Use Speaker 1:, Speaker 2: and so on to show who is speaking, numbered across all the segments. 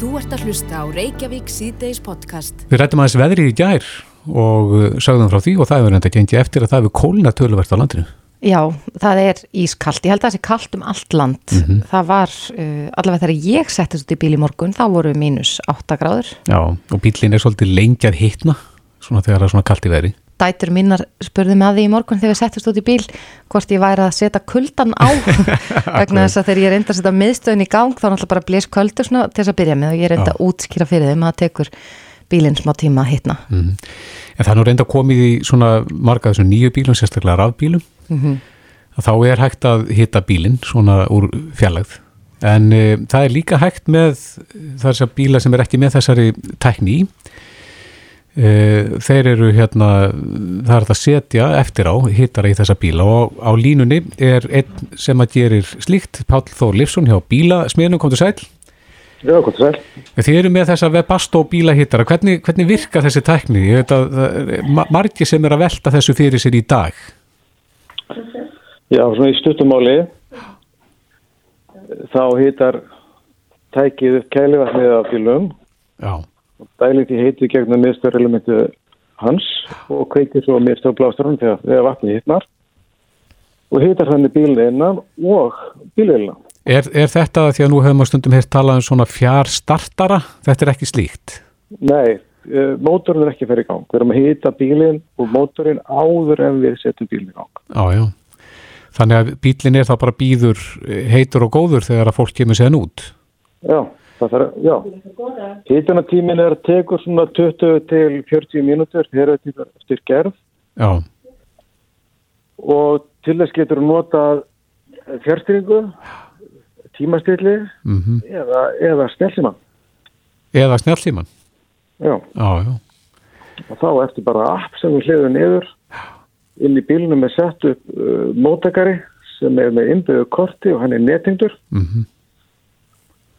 Speaker 1: Þú ert að hlusta á Reykjavík síðdeis podcast.
Speaker 2: Við rættum aðeins veðri í gær og uh, sögðum frá því og það hefur enda gengið eftir að það hefur kólna töluvert á landinu.
Speaker 3: Já, það er ískallt. Ég held að það sé kallt um allt land. Það var, uh, allavega þegar ég settist út í bíl í morgun, þá voru mínus 8 gráður.
Speaker 2: Já, og bílinn er svolítið lengi að hitna, svona þegar það er svona kallt í veðri.
Speaker 3: Dætur mínar spurði með því í morgun þegar við settist út í bíl hvort ég væri að setja kuldan á vegna þess að þegar ég reynda að setja miðstöðin í gang þá náttúrulega bara blés kvöldur svona til þess að byrja með og ég reynda að útskýra fyrir þeim að það tekur bílinn smá tíma að hitna.
Speaker 2: En það er nú reynda komið í svona marga þessum nýju bílum, sérstaklega rafbílum. að Þá er hægt að hitta bílinn svona úr fjarlægð. En e, það er líka hægt með þessar bíla sem er ekki með þessari tækni í. E, þeir eru hérna, það er að setja eftir á hittara í þessa bíla og á línunni er einn sem að gerir slíkt, Páll Þór Lifsson hjá bílasmiðnum, kom til sæl.
Speaker 4: Já, gott sæl.
Speaker 2: Þið eru með þessa Webasto bílahittara, hvernig, hvernig virka þessi tækni? Ég veit að það er ma- margir sem er að velta þessu fyrir sér í dag.
Speaker 4: Já, svona í stuttumáli þá hitar tækið upp kælivatnið af bílum
Speaker 2: Já,
Speaker 4: því heiti gegnum miðstöður elementu hans og kveikir svo miðstöður blásturinn þegar, vatnið hitnar og hitar þannig bílina og bílina.
Speaker 2: er, er þetta því að nú hefum við stundum hér talað um svona fjarstartara? Þetta er ekki slíkt.
Speaker 4: Nei, eh, mótorinn er ekki í gang. Við erum að hita bílinn og mótorinn áður en við setjum bílinn í gang.
Speaker 2: Já, já. Þannig að bílinn er þá bara býður heitur og góður þegar að fólk kemur séðan út.
Speaker 4: Já, það þarf, já. Hitunartímin er að tekur svona 20 til 40 mínútur, þetta styr gerð
Speaker 2: Já,
Speaker 4: og til þess getur notað fjárstýringu, tímastilli
Speaker 2: mm
Speaker 4: eða, eða snellimann.
Speaker 2: eða snjallíman.
Speaker 4: Já,
Speaker 2: Já, já.
Speaker 4: og þá eftir bara app sem við hliðum niður inn í bílunum er sett upp uh, móttakari sem er með innbyggðu korti og hann er nettingdur
Speaker 2: Mm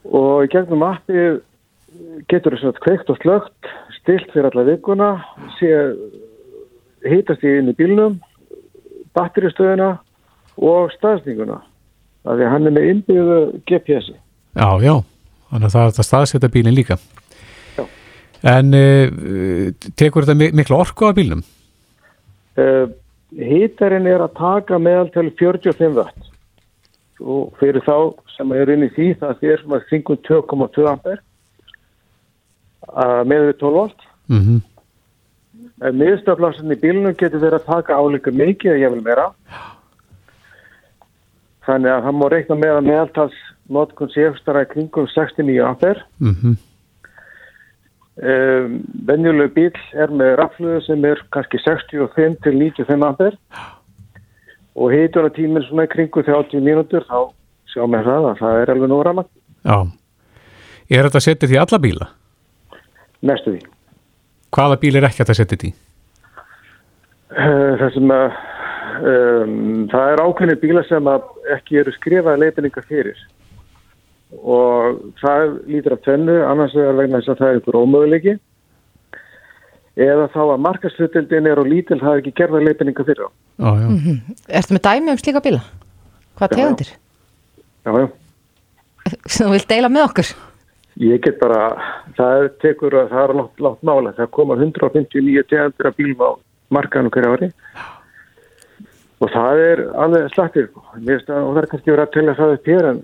Speaker 4: og í gegnum appi getur þess að kveikt og slögt stilt fyrir alla vikuna hýtast í inn í bílnum batteristöðuna og staðsninguna af því að hann er með innbyggðu GPS-i
Speaker 2: Já, já. Þannig að það er að staðsetja bílinn líka.
Speaker 4: Já.
Speaker 2: En uh, tekur þetta mi- mikla orku af bílnum?
Speaker 4: uh, hýtarinn er að taka meðaltal 45 watt og fyrir þá sem er inn í því það er svona kringum 2,2 ampere uh, með við 12 volt.
Speaker 2: Mm -hmm.
Speaker 4: miðstöflarsin í bílunum getur verið að taka álíka mikið eða ég vil meira þannig að það má reikna með að meðaltals notkun séfstara kringum 69 ampere.
Speaker 2: Mm -hmm.
Speaker 4: um, venjulegu bíl er með rafluðu sem er kannski 65 til 95 ampere. Og hitunatíminn svona í kringum 30 mínútur þá sjáum við það að það er alveg nú rama
Speaker 2: Já. Er þetta setið því alla bíla?
Speaker 4: næstu því
Speaker 2: Hvaða bíl er ekki að það setið því?
Speaker 4: Eh, Það sem að um, það er ákveðni bíla sem að ekki eru skrifaði leifinninga fyrir og það lítur af tvennu annars er vegna þess að það er ykkur ómöguleiki eða þá að markashlutildin er og lítil það er ekki gerða leifinninga fyrir á.
Speaker 2: Já, já.
Speaker 3: Ertu með dæmi um slíka bíla? Hvað tegundir?
Speaker 4: Já, já.
Speaker 3: Sem þú vilt deila með okkur?
Speaker 4: Ég get bara, það er tekur að það er látt, látt mála. Það koma 159 tegundir af bílum á markaðinu hverja ári og það er alveg finnst að- Og það er kannski verið að telja það upp hér en,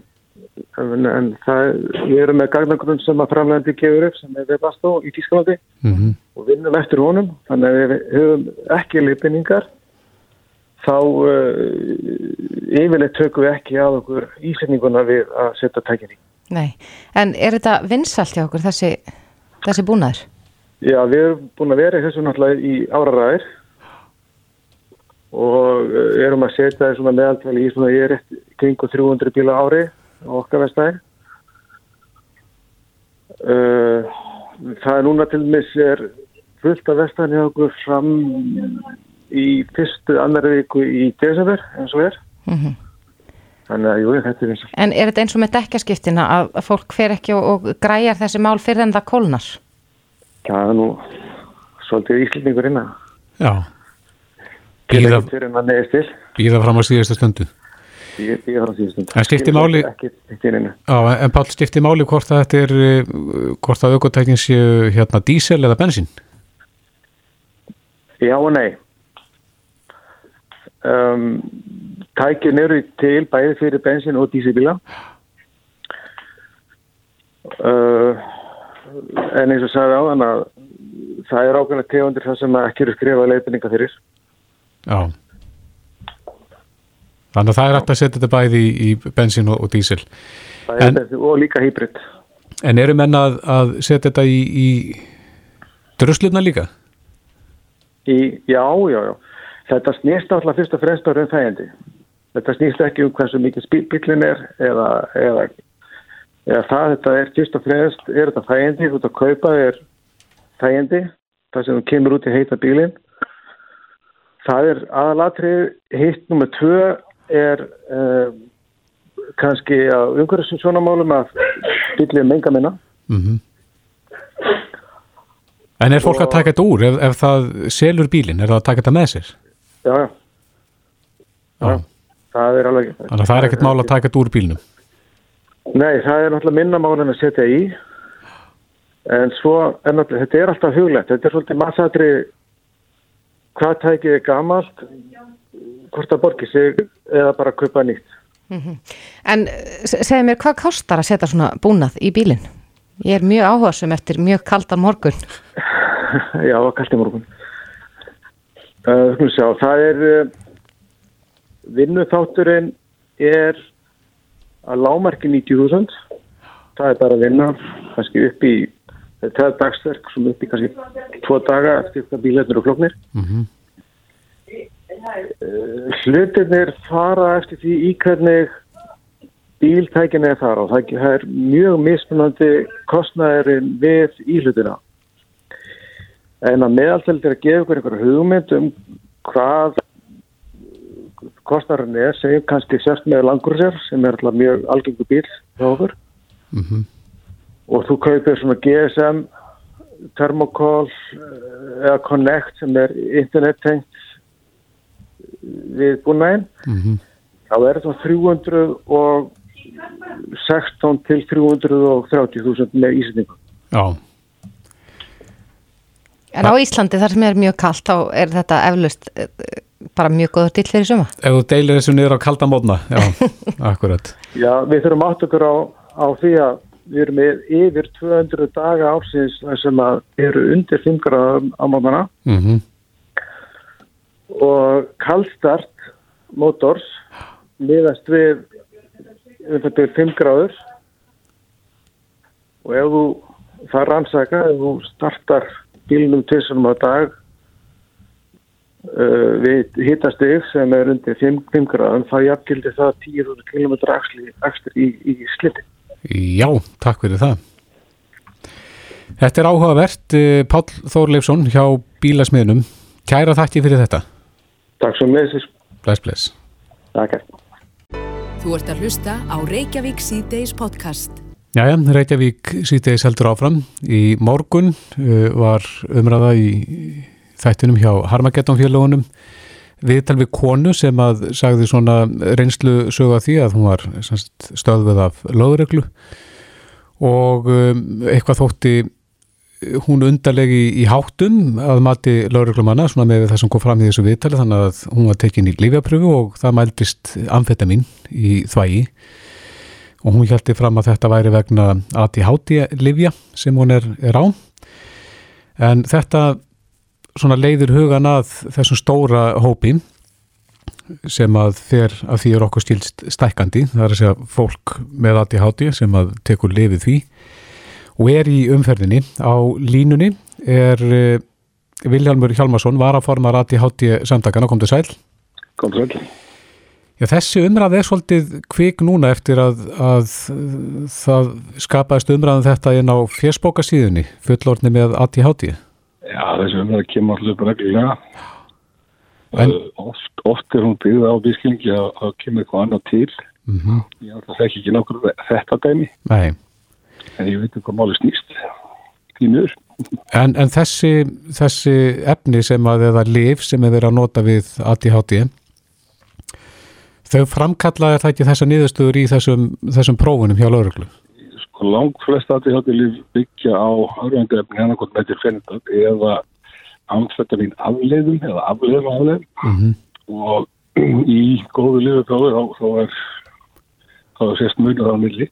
Speaker 4: en, en það, við erum með gagnagrunn sem að framlegandi gefur upp sem er Webasto í Tískalandi
Speaker 2: Mm
Speaker 4: og vinnum eftir honum. Þannig að við höfum ekki leifinningar þá uh, yfirleitt tökum við ekki að okkur ísetninguna við að setja tækinni.
Speaker 3: Nei. En er þetta vinsalt hjá okkur, þessi, þessi búnaður?
Speaker 4: Já, við erum búin að vera í þessu náttúrulega í áraræðir og eh, erum að setja það svona meðaltali í svona ég er rétt kringu 300 bíla á ári á okkar vestæði. Uh, það er núna til dæmis er fullt af vestæðin hjá okkur fram í fyrstu annari viku í desember eins og er.
Speaker 3: Mm
Speaker 4: Þannig að jú, þetta er eins og
Speaker 3: En er þetta eins og með dekkaskiptina að fólk fer ekki og, og græjar þessi mál fyrir en það kólnar?
Speaker 4: það er nú svolítið íslendingur innan.
Speaker 2: Já.
Speaker 4: Býða
Speaker 2: Býða, fram á síðustu stundu.
Speaker 4: Ég, ég har að síðan stund.
Speaker 2: En skiptir máli-
Speaker 4: Ekki, ekki.
Speaker 2: Já, en Pál stifti máli hvort að þetta er uh, hvort að aukotækin séu hérna dísel eða bensín
Speaker 4: Já og nei. Um, tækin eru til bæði fyrir bensin og dísibíla. Uh, en eins og sagði á þann að það er ákveðna tegundir það sem ekki eru skrifað leifinninga fyrir.
Speaker 2: Já Þannig að það er hægt að setja þetta bæði í, í bensín og, og dísel
Speaker 4: Það er
Speaker 2: En-
Speaker 4: þessi, og líka hýbrit.
Speaker 2: En eru menn að, að setja þetta í, í drusluna líka?
Speaker 4: Í, já, já, já. Þetta snýst náttúrulega fyrst og fremst á raun þægindi. Þetta snýst ekki um hversu mikið bílinn er eða, eða, eða það, þetta er fyrst og fremst, er þetta þægindi, þú ert að kaupa þér þægindi, það sem kemur út í heita bílinn. Það er aðalatrið, hitt nummer tvö er uh, kannski á umhverjum svona málum að bílinn menga minna.
Speaker 2: Mm En er fólk að taka þetta úr ef, ef það selur bílinn, er það að taka þetta með sér?
Speaker 4: Já, já,
Speaker 2: Já.
Speaker 4: það er alveg...
Speaker 2: Þannig að það er ekkert mál að taka þetta úr bílnum.
Speaker 4: Nei, það er náttúrulega minna mál en að setja í en svo er náttúrulega, þetta er alltaf huglegt, þetta er svolítið massatri hvað tækið er gamalt hvort það borgir sig eða bara kaupa nýtt.
Speaker 3: En eh, se- segðu mér, hvað kostar að setja svona búnað í bílinn? Ég er mjög áhugasum eftir mjög kaldan morgun.
Speaker 4: Já, kallt í morgun uh, sjá, það er uh, vinnuþátturinn er að lámarki 90.000 það er bara að vinna kannski upp í það er dagsverk sem upp í kannski tvo daga eftir hvað bílarnir og kloknir
Speaker 2: Mm
Speaker 4: uh, hlutinir fara eftir því í hvernig bíltækin er þar og það er mjög mismunandi kostnæðurinn við íhlutina en að meðaltæli til að gefa ykkur einhverja hugmynd um hvað kostnæðurinn er segjum kannski sérst með langursér sem er alltaf mjög algengu bíl hjá okkur
Speaker 2: -hmm.
Speaker 4: og þú kaupir svona GSM Thermocall eh, eða Connect sem er internet tengt við búinæðin
Speaker 2: Mm
Speaker 4: þá er þetta 316 til 330.000 með ísendingu.
Speaker 2: Já,
Speaker 3: En á Íslandi þar sem er mjög kalt, þá er þetta eflaust eh, bara mjög góður dill fyrir suma.
Speaker 2: ef þú deilir þessu niður á kalda mótna, já, akkurat.
Speaker 4: Já, við þurfum átt okkur á, á því að við erum með yfir 200 daga ársins þar sem að eru undir 5 gráðum á mótana
Speaker 2: Mm
Speaker 4: og kallstart mótors miðast við um þetta er 5 gráður og ef þú það rannsaka, ef þú startar bílnum tvissunum á dag uh, við hittastig sem er undir 5, 5 gráðum þá jafngildi það 10 km axli í, í sliti.
Speaker 2: Já, takk fyrir það. Þetta er áhugavert, eh, Páll Þórleifsson hjá Bílasmiðnum. Kæra þakki fyrir þetta.
Speaker 4: Takk svo með þessu.
Speaker 2: Bless, bless.
Speaker 4: Takk.
Speaker 1: Þú ert að hlusta á Reykjavík C-Days podcast.
Speaker 2: Jæja, Reykjavík síðdegis heldur áfram. Í morgun uh, var umræða í þættinum hjá Harmageddon félagunum viðtal við konu sem að sagði svona reynslu sögða því að hún var semst, stöðveð af lögreglu og um, eitthvað þótti hún undarlegi í háttum að mati lögreglumanna svona með það sem kom fram í þessu viðtali þannig að hún var tekin í lífjapröfu og það mældist amfetamin í þvægi. Og hún hjælti fram að þetta væri vegna ADHD-livja sem hún er, er á. En þetta svona leiðir hugan að þessum stóra hópi sem að fer að því er okkur stílst stækkandi, það er að segja fólk með ADHD sem að tekur lifið því og er í umferðinni á línunni er uh, Vilhelmur Hjalmarsson var að forma ADHD samtakana, kom til sæl
Speaker 4: Kom svo ekki.
Speaker 2: Já, þessi umræð er svolítið kvik núna eftir að, að það skapaðist umræðan þetta inn á fjersbókasíðunni, fullorðni með ADHD.
Speaker 5: Já, þessi umræða kemur alltaf reglulega.
Speaker 2: En-
Speaker 5: En... Oft, oft er hún byggð á vískilningi að það kemur eitthvað annað til.
Speaker 2: Mm -hmm.
Speaker 5: Ég alltaf þekki ekki nokkur þetta dæmi,
Speaker 2: Nei,
Speaker 5: en ég veit um hvað máli snýst. Því miður.
Speaker 2: en, en þessi, þessi efni sem að eða lif sem er verið að nota við ADHD, Þau framkallaði það ekki þessa niðurstöður í þessum, þessum prófunum hjá lauruglu?
Speaker 5: Sko langt flest aðtíðháttilíf byggja á örfandi efni hann okkur með til fennitat eða amfetamin afleiðum eða afleiðum afleiðum
Speaker 2: Mm -hmm.
Speaker 5: og í góðu þá, þá er þá er sérst munið á milli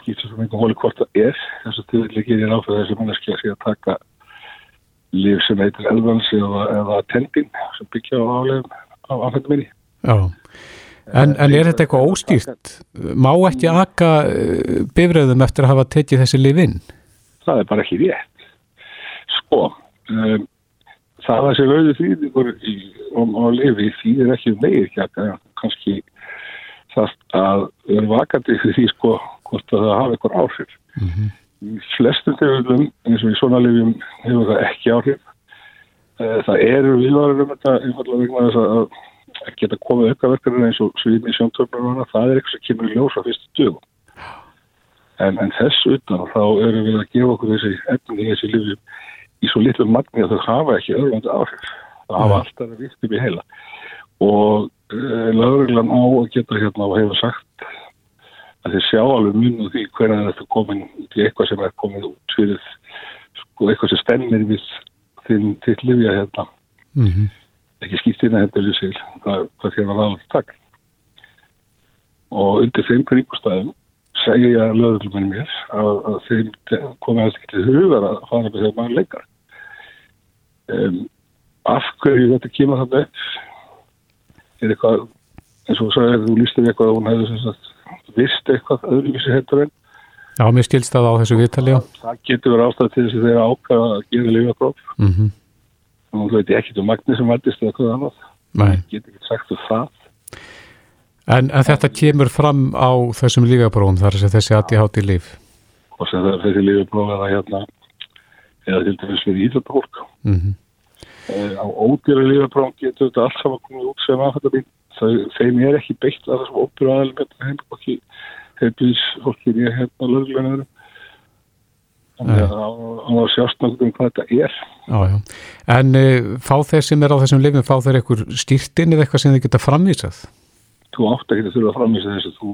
Speaker 5: skýrst sem einhver hóli hvort það er þess að tilfelli gerir áfæð þessi manneski að sé að taka líf sem heitir elvans eða, eða tendin sem byggja á afleiðum á
Speaker 2: Já. En, en er þetta eitthvað óstýrt? Má ekki aka uh, bifröðum eftir að hafa tekið þessi lif inn?
Speaker 5: það er bara ekki rétt sko um, það að þessi rauði þrýðingur á lifi þýðir ekki meir ekki að kannski það að vera vakandi fyrir því sko hvort að það hafa eitthvað áhrif.
Speaker 2: Mm -hmm.
Speaker 5: í flestum tegundum eins og í svona lifjum hefur það ekki áhrif. Eh, það eru viðvarir um þetta einfallega vegna þess að að geta komið aukaverkarinn eins og svími sjóntöfnur og annað, það er eitthvað sem kemur í ljós á fyrstu dögum. En, en þess utan þá erum við að gefa okkur þessi efni í þessi lifjum í svo litlu magni að þau hafa ekki öðruvandi áhrif. Það hafa alltaf vitt upp í heila. Og uh, lögreglan á að geta hérna og hefur sagt að þeir sjá alveg mun og því hvernig þetta komin í eitthvað sem er komin út fyrir sko, eitthvað sem stemmir við þinn þitt lifja hérna.
Speaker 2: Mm -hmm.
Speaker 5: ekki að þetta er sér hvað, hvað þér var aðeins takk. Og undir þeim kringustæðum segja löðurluminn mér að, að þeim komið að ekki til hugar að fara með þegar maður leikar. Um, af hverju þetta kemur þarna upp er eitthvað eins og þú sagði þú lístir eitthvað að hún hefði vist eitthvað öðruvísi hættur en
Speaker 2: Já, mér skilst það á þessu viðtali, já.
Speaker 5: það getur verið ástæð til þess að þeirra ákvæða að gera lifjapróf
Speaker 2: Mm -hmm.
Speaker 5: og þú veit ekkert um magni sem værdist eða hvað annað
Speaker 2: Nei.
Speaker 5: getur ekki sagt um það
Speaker 2: En, en þetta kemur fram á þessum lífjabrófum þar sem þessi ADHD líf.
Speaker 5: og sem það er þessi lifjapróf eða hérna eða til dæmis fyrir íþjóttahólk
Speaker 2: Mm -hmm.
Speaker 5: Á ódýra lifjapróf getur þetta allt saman komið út sem aðfættabín þeim er ekki beitt að þessum ódýra aðalum hérna heimabokki heimabís fólki í hérna lögleinaður þannig að á á að sjást náttúrulega um hvað þetta er.
Speaker 2: Já, já. En uh, fá þeir sem er á þessum lifjum, fá þeir eitthvað stýrtinn eða eitthvað sem þeir geta framvísað?
Speaker 5: þú átt ekki að þurfa að framvísa þess að þú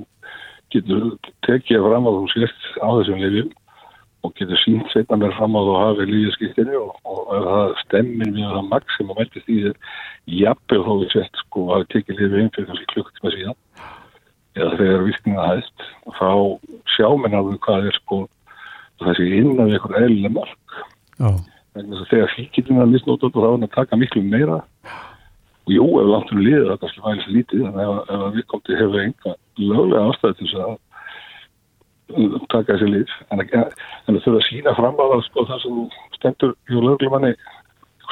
Speaker 5: getur tekið fram að þú sért á þessum lifjum og getur sínt setna mér fram að þú hafi lífjaskiptinni og, og ef það stemmir við það maks sem að meldist í þér jafnveg þó við sett sko að tekið lifið einn fyrir kannski klukkutíma síðan. Eða þegar virkninga hæðist þá sjá mér alveg hvað er sko þessi innan við eitthvað eðlilega mark. Þess að þegar fíkitinn er misnótað og þá er hann að taka miklu meira. Og jú, ef langt um liður það kannski væri lítið en ef, ef að viðkomti hefur enga löglega ástæði til þess að taka þessi lið en, að- en að þurfa að sína fram á það sko það sem stendur hjá löglemanni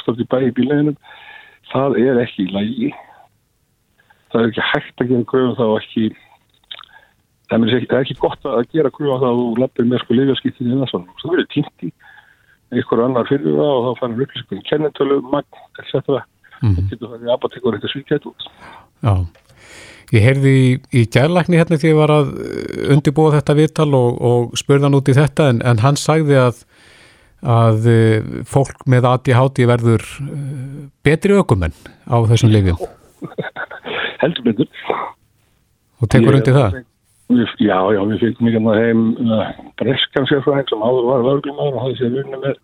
Speaker 5: stótt í bæ í bíleginum það er ekki í lagi það er ekki hægt að gera gröfum þá ekki það er ekki, það er ekki gott að gera gröfum þá að þú lappir með sko lifjaskýttin í það það verður týnt í einhver annar fyrir það og þá fannum upplýsingum kennetölu, magn, etc.
Speaker 2: Mhm.
Speaker 5: Það getur það í apotekur eitthvað svíkjætt
Speaker 2: já. Ég heyrði í, í gærlækni hérna því ég var að uh, undirbúa þetta viðtal og, og spurðan út í þetta en, en hann sagði að, að uh, fólk með ADHD verður uh, betri ökumenn á þessum lifjum
Speaker 5: Heldur betur.
Speaker 2: og tekur
Speaker 5: Ég-
Speaker 2: undir það.
Speaker 5: Við, já, já, við fengum ekki hérna heim breskan sérfræðing sem áður var vörglumar og hafði sér vunni með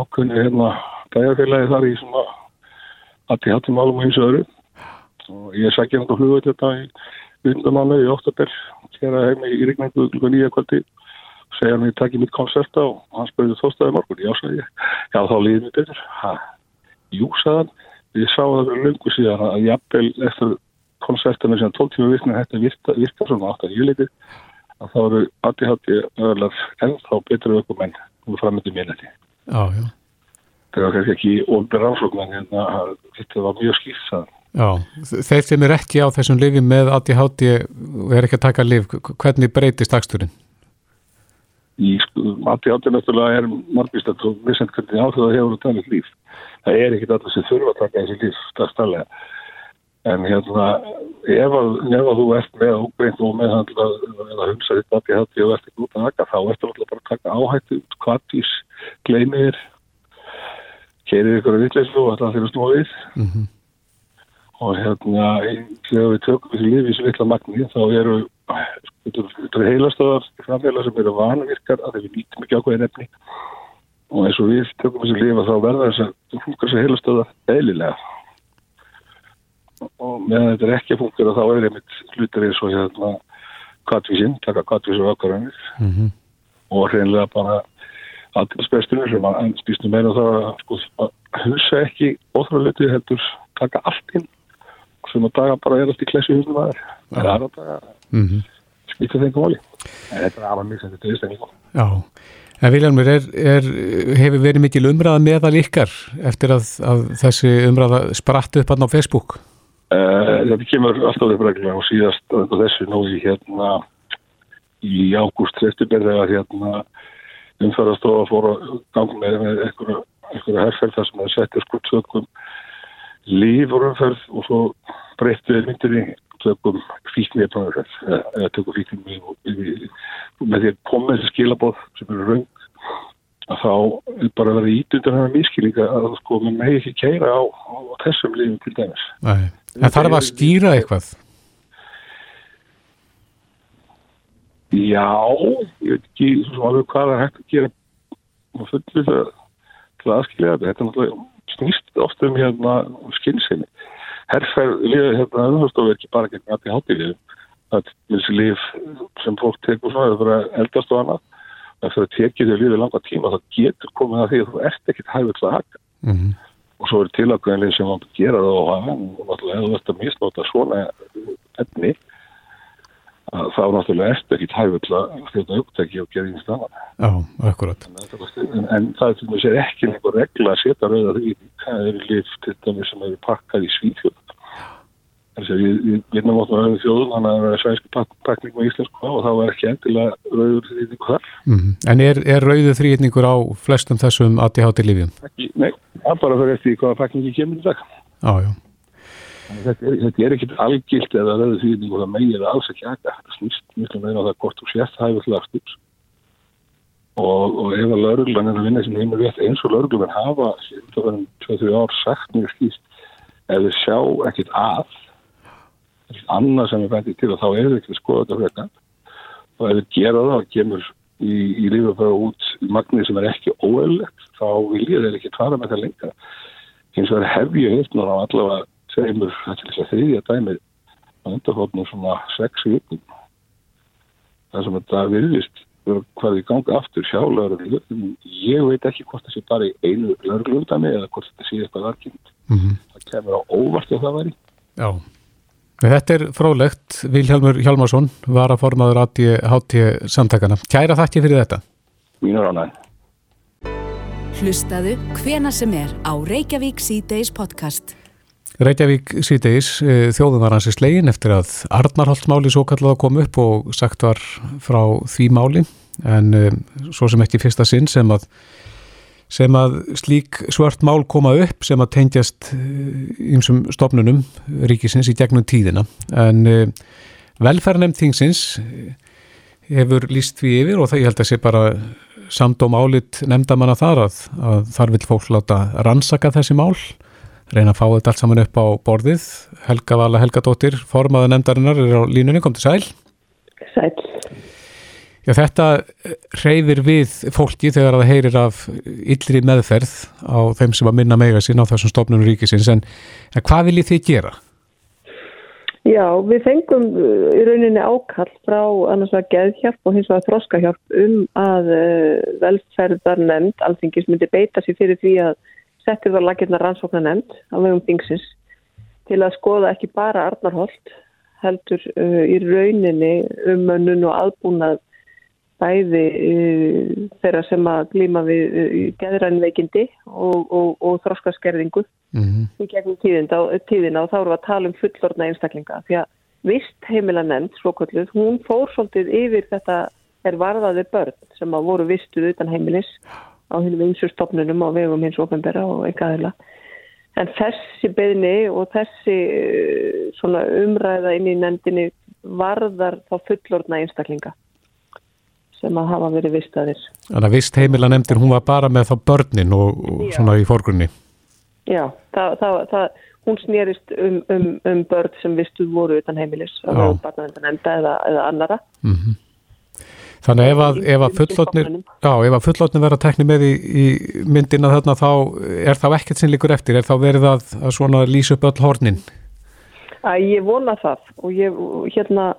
Speaker 5: ákveðinu hérna bæjarfélagi þar í svona allir hattum málum og eins og öðru og ég sækja hann á flugvöld þetta í undamánu í oktober hér að heim í rigningu klukka nýja kvöldi. Og segja hann að ég takki mitt konserta og hann spurði þóstaði morgun, já sagði ég. Já þá líði mér betur. Ha, jú sagðan, ég sá það fyrir lungu síðan að jafnvel eftir konsertinu sem 12 tíma virkna þetta virka, virka svona átt að júleiti að þá eru ADHD öðlar ennþá betur aukumenn og framöndu minnati.
Speaker 2: Já, já.
Speaker 5: Það var kannski ekki ofnir rannsókn en hérna, þetta var mjög skýrt það.
Speaker 2: Já, þeir sem er ekki á þessum lifjum með ADHD og er ekki að taka lif, hvernig breytist dagsturinn?
Speaker 5: Í sko, ADHD náttúrulega er margvist að þú vissend hvernig það hefur að tala um líf. Það er ekkit allir sem þurfa að taka þessi líf stafstælega. En hérna, ef að, ef að þú ert með ógreint og meðhandla eða hunsa þitt ADHD og ert ekki út að haka, þá ertu náttúrulega bara að taka áhættu, kvartís, gleymir, keirir ykkur að vitleyslu og alltaf þeirra snúa við.
Speaker 2: Mm
Speaker 5: og hérna þegar við tökum þessi í þessu litla magni þá eru heilastöðar framfélag sem eru vanvirkar að þeir nýtum ekki ákveðin efni. Og eins og við tökum þessi lif að þá verða þess að funkar þessi heilastöðar eðlilega. Og meðan þetta er ekki að funkar þá er einmitt hlutir eins og hérna kvartvísinn, taka kvartvísur ákvarðanir. Mm -hmm. og hreinlega bara aðtilsbestunir sem að spýstum meina það að sko að hugsa ekki óþráðleitið heldur taka allt inn sem að daga bara er allt í klessu húsum aðeins það er aðra daga mm -hmm. skýta þengum voli en þetta er alveg mjög sem þetta er stengið
Speaker 2: Já, en Viljarmur hefur verið mikil umræða meðal ykkar eftir að, að þessi umræða spratt upp hann á Facebook?
Speaker 5: Uh, þetta kemur alltaf upp reglulega og síðast þessu nú í hérna í ágúst 30 þegar hérna umfærastofa fór að ganga með, með einhverja herrferð þar sem það setja skuttsökum líf og umferð og svo breyttu í tökum fíknir eða tökum fíknir með því að koma þessi skilabóð sem eru raung að þá bara verði ítundur hann að miskilíka að sko mann megi ekki keira á, á þessum lífum til dæmis
Speaker 2: Nei. En þarf að stýra eitthvað?
Speaker 5: Já, ég veit ekki svo alveg hvað það er hægt að gera og fullið það til aðskilja þetta. Er náttúrulega snýst ofta um hérna skynnsinni. Herrferð hérna öðvunstofu er ekki bara gegn aðti hátíðið. Það er þessi líf sem fólk tekur svona, það fyrir að eldast og annað. Það fyrir að tekið þau lífið langa tíma, það getur komið að því að þú ert ekkit til að haka. Mm -hmm og svo er tilaköðinlega sem hann gera það og hann og náttúrulega hefur þetta misnóta svona efni að þá náttúrulega eftir ekki tæfull að þetta upptæki og gera einn stafan
Speaker 2: Já, akkurat.
Speaker 5: En, en það er ekki einhver regla að setja rauða því það eru lift til dæmi sem eru pakkað í svíðfjöld Við vinnum átt með rauðu þjóðun þannig að það er svenski pakning með íslensku og þá er ekki endilega rauður þrýtningu þar.
Speaker 2: Mm -hmm. En er, er rauðu þrýtningur á flestum þessum ADHD lífjum?
Speaker 5: Nei, það bara fyrir eftir hvaða pakningi kemur í dag.
Speaker 2: Ah,
Speaker 5: Þetta er, þetta er ekkit algilt eða rauðu þrýtningu það megið að alls ekki aðga það snýst mjög meina á það hvort þú sést hægur hlagstups og, og ef að lauruglan er að vinna sem heimur rétt eins og lauruglan hafa 23 ár sagt mjög skýst ef þau sjá ekkit að annað sem er bætið til og þá er það ekki að skoða þetta frekar. Og ef við gera það og kemur í, í lífið bara út magnið sem er ekki óeðlegt þá vil ég þeir ekki fara með það lengra. Eins og það hef ég heilt núna á allavega segjumur þetta þriðja dæmið á undarhóttnum svona sex vikum það sem þetta virðist hvað við ganga aftur sjálfur ég veit ekki hvort það sé bara í einu lörglundami eða hvort þetta sé eitthvað aðkynnt mm -hmm. það kemur á óvart ef það væri
Speaker 2: Já Þetta er frólægt, Vilhelmur Hjalmarsson var að formaður HT samtakana. Kæra þakki fyrir þetta.
Speaker 5: Mínur ánæg.
Speaker 1: Hlustaðu hvena sem er á Reykjavík C-Days podcast.
Speaker 2: Reykjavík C-Days eh, þjóðum var hansi slegin eftir að Arnarholtmáli svo kallað að koma upp og sagt var frá því máli. En um, svo sem ekki fyrsta sinn sem að sem að slík svart mál koma upp sem að tengjast einsum eh, stopnunum ríkisins í gegnum tíðina. En eh, hefur líst því yfir og það ég held að sé bara samt og málit nefndamanna þar að, að þar vil fólk láta rannsaka þessi mál reyna að fá þetta allt saman upp á borðið. Helga Vala Helgadóttir, formaða nefndarinnar er á línunni, kom til sæl.
Speaker 6: Sæl
Speaker 2: Já, þetta reyðir við fólki þegar það heyrir af yllri meðferð á þeim sem að minna mega sín á þessum stofnunum ríkisins, en, en hvað viljið þið gera?
Speaker 6: Já, við fengum uh, í rauninni ákall frá annars að geðhjálp og hins vegar þróskahjálp um að uh, velferðar nefnd, alþingis, myndi beita sér fyrir því að settir var lakirna rannsóknar nefnd á vegum þingsins til að skoða ekki bara Arnarholt heldur uh, í rauninni um mönnun og aðbúnað bæði uh, þeirra sem að glýma við uh, geðrænveikindi og, og, og þróskaskerðingu mm -hmm. í gegnum tíðina, tíðina og þá eru að tala um fullorna einstaklinga því að vist heimila nefnd, svokvölduð, hún fór svolítið yfir þetta er varðaði börn sem að voru vistuð utan heimilis á hennum einsustofnunum og vegum hins ofenbæra og eitthvað en þessi beðni og þessi umræða inn í nefndinni varðar þá fullorna einstaklinga sem að hafa verið vistaðir.
Speaker 2: Þannig að vist heimila nefndir, hún var bara með þá börnin og, og svona í fórgrunni.
Speaker 6: Já, það, það, það, hún snýrist um, um, um börn sem vistuð voru utan heimilis
Speaker 2: Já.
Speaker 6: eða, eða annara
Speaker 2: Mm Þannig ef að, ef að fullotnir, já, ef að fullotnir vera tekni með í, í myndina þarna þá er þá ekkert sem líkur eftir, er þá verið að, að svona lýsa upp öll hornin?
Speaker 6: að ég vona það og ég, hérna,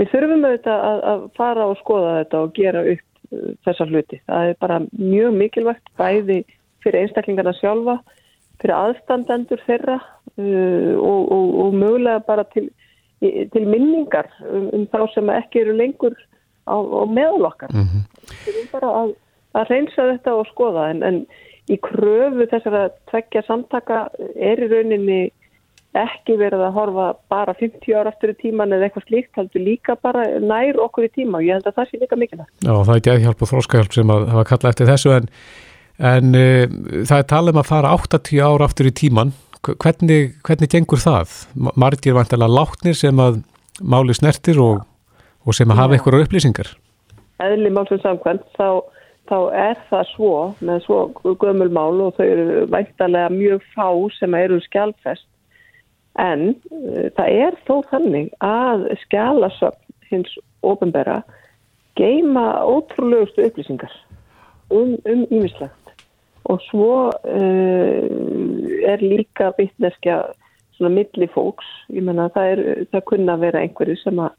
Speaker 6: við þurfum auðvitað að, að fara og skoða þetta og gera upp uh, þessa hluti. Það er bara mjög mikilvægt bæði fyrir einstaklingarna sjálfa, fyrir aðstandendur þeirra uh, og, og, og mögulega bara til, til minningar um, um þá sem ekki eru lengur á, á meðalokkar. Mm -hmm. Við þurfum bara að, að reynsa þetta og skoða en, en í kröfu þessara tveggja samtaka er í rauninni ekki verið að horfa bara 50 ára aftur í tíman eða eitthvað slíkt heldur líka bara nær okkur í tíma og ég held að það sé líka mikilvægt.
Speaker 2: Já, það er geðhjálp og þróskahjálp sem að hafa kallað eftir þessu en, en uh, það er talað um að fara 80 ára aftur í tíman. Hv- Hvernig, hvernig gengur það? Ma- Margir vantilega látnir sem að máli snertir og, og sem að hafa einhverjar upplýsingar.
Speaker 6: Eðli málsum samkvæmt þá, þá er það svo með svo gömul mál og þau eru væntalega mjög fá sem eru skjálfest en uh, það er þó þannig að skjálasöfn hins ofinbera geima ótrúlegustu upplýsingar um, um ímislegt og svo uh, er líka vittneskja svona milli fólks, ég menna það, er, það kunna vera einhverju sem að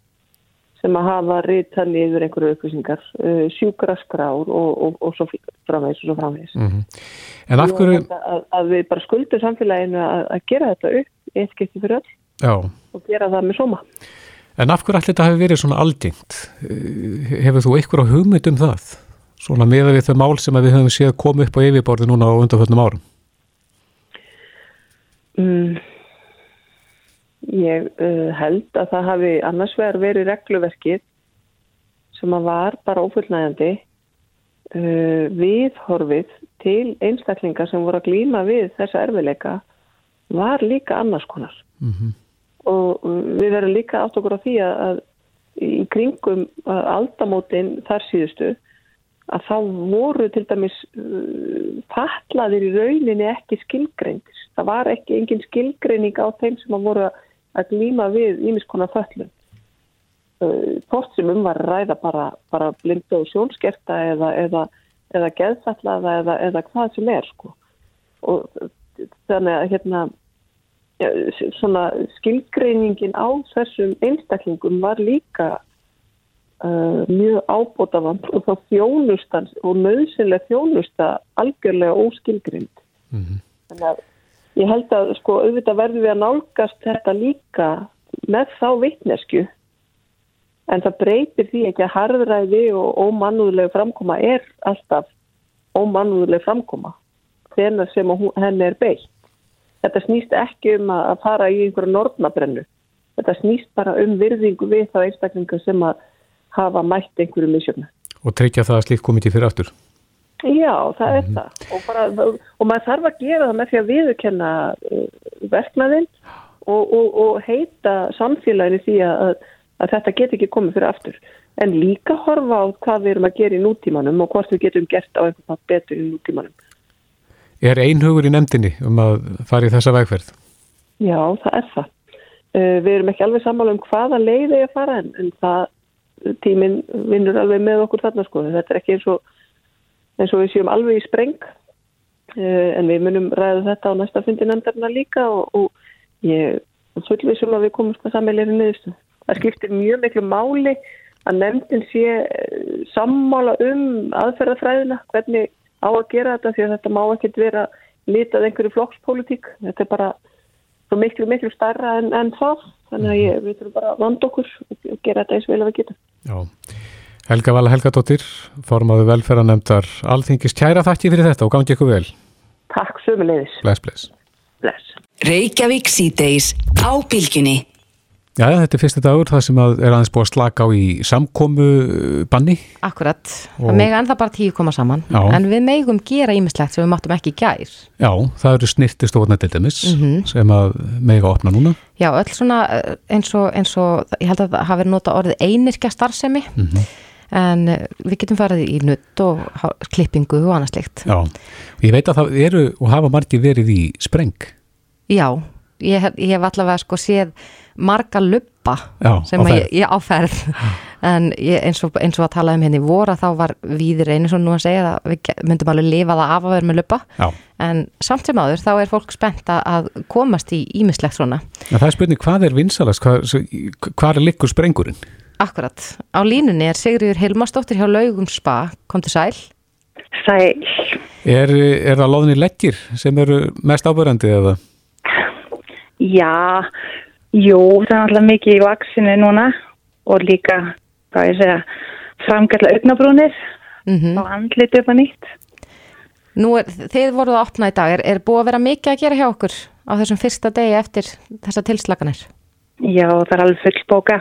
Speaker 6: sem að hafa rita niður einhverju upplýsingar, uh, sjúkraskrár og, og, og svo framvegis og svo framvegis.
Speaker 2: Mm En af hverju,
Speaker 6: Að, að við bara skuldum samfélaginu að, að gera þetta upp eitt skipti fyrir öll
Speaker 2: já,
Speaker 6: og gera það með sóma.
Speaker 2: en af hverju allir þetta hefur verið svona algengt? Eh, Hefur þú einhverja hugmynd um það? Svona með við þau mál sem við höfum séð koma upp á yfirborði núna á undanföldnum árum?
Speaker 6: Mm. Ég uh, held að það hafi annars vegar verið regluverkið sem að var bara ófullnægjandi uh, viðhorfið til einstaklingar sem voru að glýma við þessa erfileika var líka annars konar.
Speaker 2: Mm
Speaker 6: og við verðum líka átt okkur á því að, að í kringum aldamótin þar síðustu að þá voru til dæmis uh, fatlaðir í rauninni ekki skilgreindir. Það var ekki engin skilgreining á þeim sem að voru að glýma við ímiskona föllum. Uh, Hvort sem um var að ræða bara, bara blindu og sjónskerta eða, eða, eða geðfallaða eða, eða hvað sem er sko. Og þannig að hérna ja, svona skilgreiningin á þessum einstaklingum var líka uh, mjög ábótavand og þá þjónustan og nöðsynlega þjónusta algjörlega óskilgreind.
Speaker 2: -hmm.
Speaker 6: Þannig að ég held að sko auðvitað verðum við að nálgast þetta líka með þá vitnesku en það breytir því ekki að harðræði og ómannúðlega framkoma er alltaf ómannúðlega framkoma þegar sem henni er beitt. Þetta snýst ekki um að fara í einhverja nornabrennu. Þetta snýst bara um virðingu við þá einstaklingu sem að hafa mætt einhverju misjöfnu.
Speaker 2: Og tryggja það að slíkt komið til fyrir aftur?
Speaker 6: Já, það er það. Og, bara, og maður þarf að gera það með því að viðurkenna uh, verknaðinn og, og, og heita samfélaginu því að, að þetta get ekki komið fyrir aftur. En líka horfa á hvað við erum að gera í nútímanum og hvort við getum gert á veginn betur í nútímanum.
Speaker 2: Er einhugur í nefndinni um að fara í þessa vegferð?
Speaker 6: Já, það er það. Uh, við erum ekki alveg sammála um hvaða leið eigi að fara en, en það tíminn vinnur alveg með okkur þarna sko. Þetta er ekki eins og, eins og við séum alveg í spreng uh, en við munum ræða þetta á næsta fundi nefndarna líka og, og ég fullvísum að við komumst að sammeilinu niðurstu. Það skiptir mjög miklu máli að nefndin sé eh, sammála um aðferðafræðina, hvernig á að gera þetta því að þetta má ekkert vera litað einhverju flokkspólitík. Þetta er bara svo miklu, miklu starra en, en það. Þannig að ég, við þurfum bara að vanda okkur og gera þetta eins vel að við getum.
Speaker 2: Já. Helga Vala Helgadóttir, formaðu velferðanemdar Alþingis kæra þakki fyrir þetta og gangi ykkur vel.
Speaker 6: Takk sömulegis.
Speaker 2: Bless, bless.
Speaker 6: Bless.
Speaker 1: Reykjavík síðdeis á bylginni.
Speaker 2: Já, þetta er fyrsti dagur það sem að er aðeins búið að slaka á í samkomu banni.
Speaker 3: Akkurat,
Speaker 2: Og-
Speaker 3: það mega ennþá bara tíu koma saman
Speaker 2: Já.
Speaker 3: en við megum gera ímislegt sem við máttum ekki gær
Speaker 2: Já, það eru snirtistofna til dæmis
Speaker 3: Mhm.
Speaker 2: sem að mega opna núna.
Speaker 3: Já, öll svona eh, eins og, eins og ég held að það hafi verið nota orðið einirkja starfsemi
Speaker 2: Mhm.
Speaker 3: En eh, við getum farið í nutt og klippingu og annað slikt
Speaker 2: Já, og ég veit að það eru og hafa margir verið í spreng.
Speaker 3: Já, ég, ég hef allavega sko séð marga luppa
Speaker 2: Já,
Speaker 3: sem ég, ég áferð en ég, eins, og, eins og að tala um henni í vor að þá var víðir einu svo nú að segja að við myndum alveg lifa það af að vera með luppa
Speaker 2: Já,
Speaker 3: en samt sem áður þá er fólk spennt að- að komast í ímislegt svona.
Speaker 2: En það er spurning hvað er vinsalast, hvað, hvað er likkur sprengurinn?
Speaker 3: Akkurat, á línunni er Sigriður Hilmarsdóttir hjá Laugum Spa, kom til sæl
Speaker 7: Sæl.
Speaker 2: Er, er það loðinni leggir sem eru mest ábærandi eða?
Speaker 7: Já, jú, það er alltaf mikið í vaksinu núna og líka, hvað ég segja, framgætla augnabrúnir
Speaker 3: mm
Speaker 7: og andliti upp að nýtt.
Speaker 3: Nú er, þið voruð að opna í dag, er, er búið að vera mikið að gera hjá okkur á þessum fyrsta degi eftir þessa tilslaganir?
Speaker 7: Já, það er alveg fullbóka.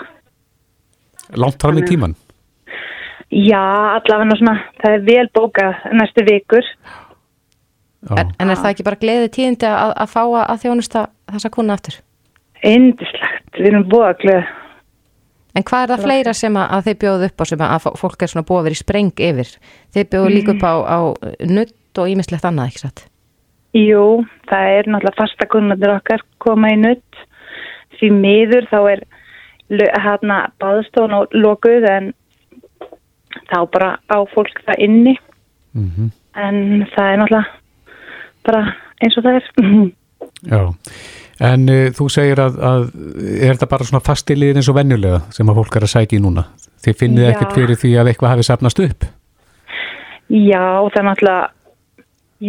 Speaker 2: Langt fram í tíman?
Speaker 7: Já, allavega svona, það er vel bókað næstu vikur.
Speaker 3: En, en er það ekki bara gleðið tíðindi að, að fá að, að þjónusta þessa kuna aftur?
Speaker 7: Indislegt, við erum búið að glöða.
Speaker 3: En hvað er það fleira sem að, að þið bjóðu upp á sem að, að fó- fólk er svona búið að vera í spreng yfir? Þið bjóðu líka upp á, á nutt og ímislegt annað, ekki satt?
Speaker 7: Jú, það er náttúrulega fasta kunnandur okkar koma í nutt. Því miður þá er hérna baðstofn og lokuð en þá bara á fólk það inni.
Speaker 2: mhm,
Speaker 7: En það er náttúrulega bara eins og það er.
Speaker 2: já. En uh, þú segir að, að er þetta bara svona fastiliðin eins og venjulega sem að fólk er að sækja í núna? Þið finnið ekkert fyrir því að eitthvað hafi safnast upp?
Speaker 7: Já, það er náttúrulega,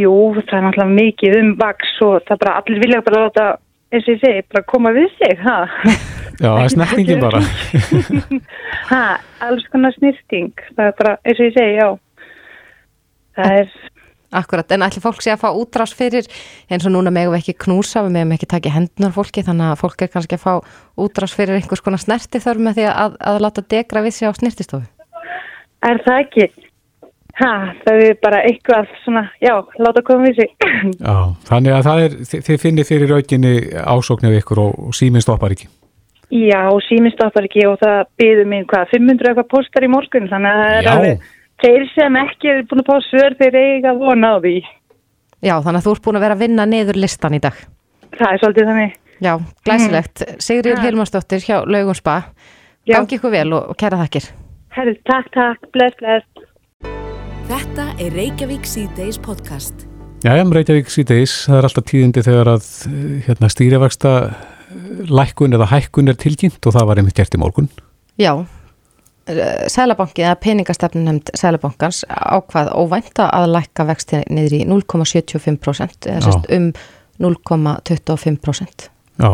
Speaker 7: jú, það er náttúrulega mikið um vaks og það er bara allir vilja bara láta, eins og ég segi, bara koma við sig, ha?
Speaker 2: Já, það er snertingin bara.
Speaker 7: Ha, alls konar snýrting, það er bara, eins og ég segi, já. Það er,
Speaker 3: Akkurat, en ætli fólk sé að fá útrás fyrir eins og núna megum við ekki knúsa, við megum ekki taka í hendunar fólki þannig að fólk er kannski að fá útrás fyrir einhvers konar snerti þörf með því að, að láta degra við sig á snertistofu.
Speaker 7: er það ekki? Ha, það er bara eitthvað svona, já, láta koma við sig.
Speaker 2: Já, þannig að það er, þið, þið finnið fyrir aukinni ásóknir ykkur og, og síminn stoppar ekki.
Speaker 7: Já, síminn stoppar ekki og það byður mér hvað, 500 eitthvað postar í morgun, þannig að það er alveg, þeir sem ekki er búin að fá svör, þeir eiga vona á því.
Speaker 3: Já, þannig að þú ert búin að vera að vinna niður listan í dag.
Speaker 7: Það er svolítið þannig.
Speaker 3: Já, glæsilegt. Sigriður Hilmarsdóttir hjá Laugum Spa. Gangi ykkur vel og, og kæra þakkir.
Speaker 7: Herri, takk, takk, bless, bless.
Speaker 1: Þetta er Reykjavík C-Days podcast.
Speaker 2: Já, um Reykjavík síðdeis, það er alltaf tíðindi þegar að eh, hérna, stýrivaksta lækkun eða hækkun er tilkynnt og það var einmitt gert í morgun.
Speaker 3: Já, Sælabanki eða peningastefnum nefnd Sælabankans ákvað óvænta að lækka vexti niður í 0,75% eða sérst um 0,25%.
Speaker 2: Já,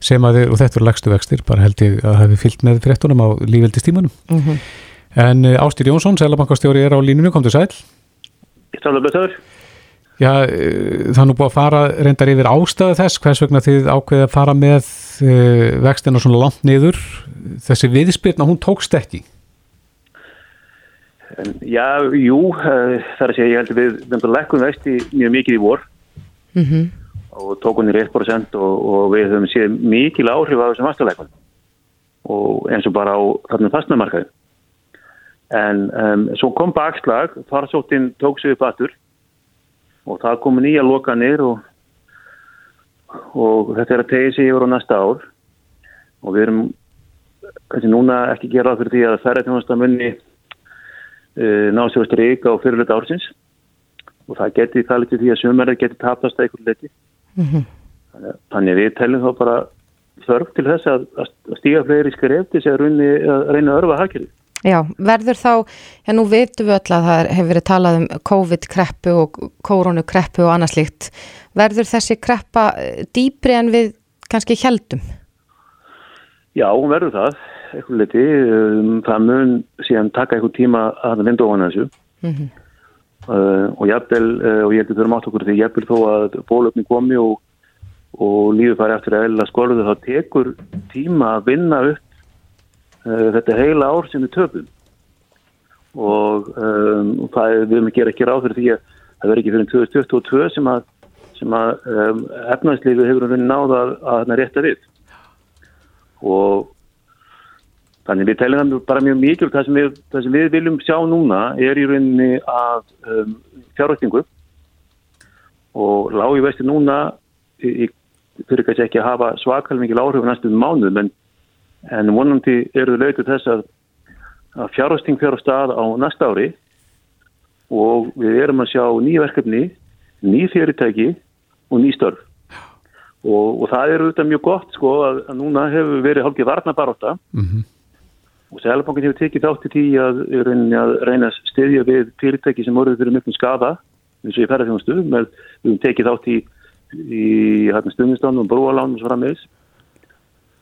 Speaker 2: sem að þið, og þetta eru lægstu vextir, bara held ég að hafi fyllt með fréttunum á lífveldistímanum.
Speaker 3: Mm
Speaker 2: En uh, Ástír Jónsson, Sælabankastjóri er á línunni, kom til sæl.
Speaker 8: Sálega blessaður.
Speaker 2: Já, uh, það er nú búið að fara reyndar yfir ástæðu þess, hvers vegna þið ákveðið að fara með uh, vextina svona langt niður. Þessi viðspyrna, hún tókst ekki.
Speaker 8: Já, jú, það er að segja, ég held að við við lekkum vexti mjög mikið í vor
Speaker 3: -hmm.
Speaker 8: og tókum niður 1% og, og við höfum séð mikil áhrif á þessum vastuleikun og eins og bara á þarna fastnamarkaði. En um, svo kom bakslag, farsóttin tók sig upp aftur og það komu nýja lokanir og, og þetta er að tegja sig yfir á næsta ár og við erum kannski núna ekki gera ráð fyrir því að ferða þjónasta munni uh, ná sér stryk á fyrirluta ársins og það geti það litið því að sömurinn geti tapast að einhvern leiti. Þannig- Þannig við teljum þá bara þörf til þess að, að stíga fleiri skref til þess að, runni, að reyna að örfa hagkerfið.
Speaker 3: Já, verður þá, já nú vitum við öll að það hefur verið talað um COVID-kreppu og koronukreppu og annað slíkt. Verður þessi kreppa eh, dýpri en við kannski heldum?
Speaker 8: Já, hún verður það, eitthvað liti. Um, það mun síðan taka eitthvað tíma að vinda ofan að þessu.
Speaker 3: Mhm.
Speaker 8: Uh, og jafnvel, uh, og ég heldur þurfum átt okkur því jafnvel þó að bólöfni komi og, og lífið fari eftir að eðla skorðu þá tekur tíma að vinna upp þetta heila ár sem við töpum. Og um, það er, við erum að gera ekki ráð fyrir því að það verður ekki fyrir 2022 sem að, sem að um, efnæðslífið hefur raunin náða að, hérna rétta við. Og Þannig við teljum það bara mjög mikilvægt. Það sem við, það sem við viljum sjá núna er í rauninni að um, fjárvæktingu og lági vesti núna í, fyrir kannski ekki að hafa svakal mikil áhrif næstum mánuðum en, en vonandi eru þau lautu þess að, að fjárhasting fyrir stað á næsta ári og við erum að sjá nýverkefni, ný fyrirtæki og ný störf. Og, og það eru auðvitað mjög gott sko að, að núna hefur verið hálfgeð varnabaróta mm -hmm. og Sælabankin hefur tekið þátt í tí að, að reyna að stiðja við fyrirtæki sem voruð fyrir mjög skafa eins og stuð með við hefum tekið þátt í, í hérna, stuðnistánum og brúalánum og svo frammeðis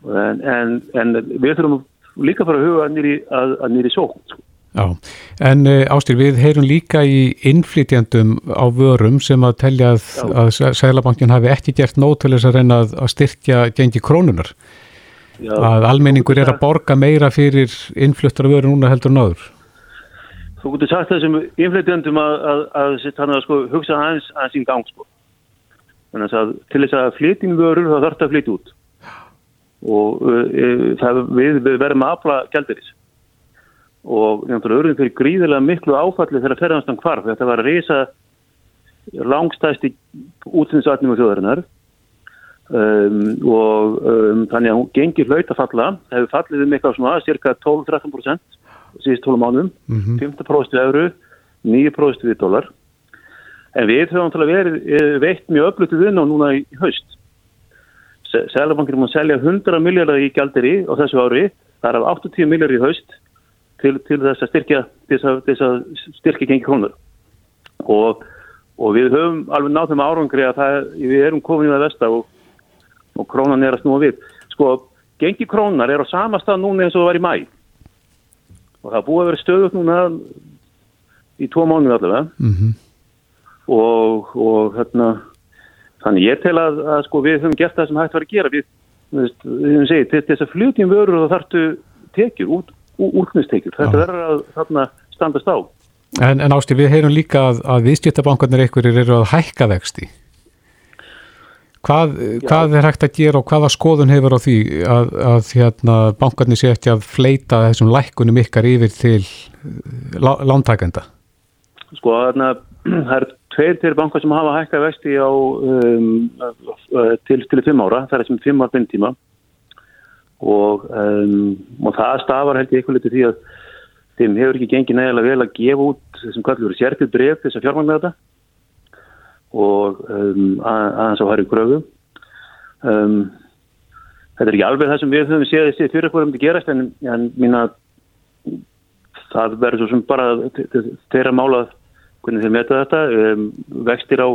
Speaker 8: en, en, en við þurfum líka fara að huga nýri, að, að nýri sókn sko
Speaker 2: Já, en uh, Ástír, við heyrum líka í innflytjandum á vörum sem að telja að, að Sælabankin hafi ekki gert nótilis að reyna að, að styrkja gengi krónunar. Já, að almenningur er að borga meira fyrir innflyttar vöru núna heldur en áður.
Speaker 8: Þú getur sagt þessum innflytjandum að, að sko, hugsa aðeins aðeins í gang. Sko. Að til þess að flytjum vörur þá þarf það að flytja út. Og það, við, við verðum að afla gældiris og auðvitað fyrir gríðilega miklu áfalli þegar ferðanstan hvarf. Þetta var að reysa langstæsti útsynsatnum á þjóðarinnar um, og um, þannig að hún gengir hlaut að falla. Það hefur fallið um eitthvað svona cirka 12-13% síðust 12 mánum, mm -hmm. 15% við euru, 9% við dólar. En við höfum verið eh, veitt mjög öflutið inn á núna í haust. Sælabankir múið selja 100 miljardar í gældir á þessu ári, það er af 80 miljardar í haust til, til þess að styrkja þess að styrkja gengi krónur og, og við höfum alveg nátt þeim árangri að það, við erum komin í það vest og, og krónan er að snúa við. Sko, gengi krónar er á sama stað núna eins og það var í mæ og það búið að vera stöðut núna í tvo mánu allavega. Mm -hmm. og, og hérna þannig ég tel að, að sko, við höfum gert það sem hægt var að gera við, við, við, við til þess að flutjum vörur og þartu tekjur út úrknistekjur. Þetta verður að þarna standast á.
Speaker 2: En, en Ásti, við heyrum líka að, að viðstjötabankarnir einhverjir eru að hækka vexti. Hvað, hvað er hægt að gera og hvaða skoðun hefur á því að, að hérna, bankarnir sé ekki að fleita þessum lækkunum ykkar yfir til uh, lántækenda?
Speaker 8: Sko, þarna, það er tveir til bankar sem hafa hækka vexti á, um, til, til fimm ára, það er sem fimm ára bindtíma og, um, og það stafar held ég eitthvað litið því að þeim hefur ekki gengið nægilega vel að gefa út þessum kallur sérfið breyf þess að fjármangna þetta. Og um, aðeins á hæri gröfu um, þetta er ekki alveg það sem við höfum séð þessi fyrir hvað um þetta gerast en, en mín að það verður svo sem bara þeirra málað hvernig þeir meta þetta um, vextir á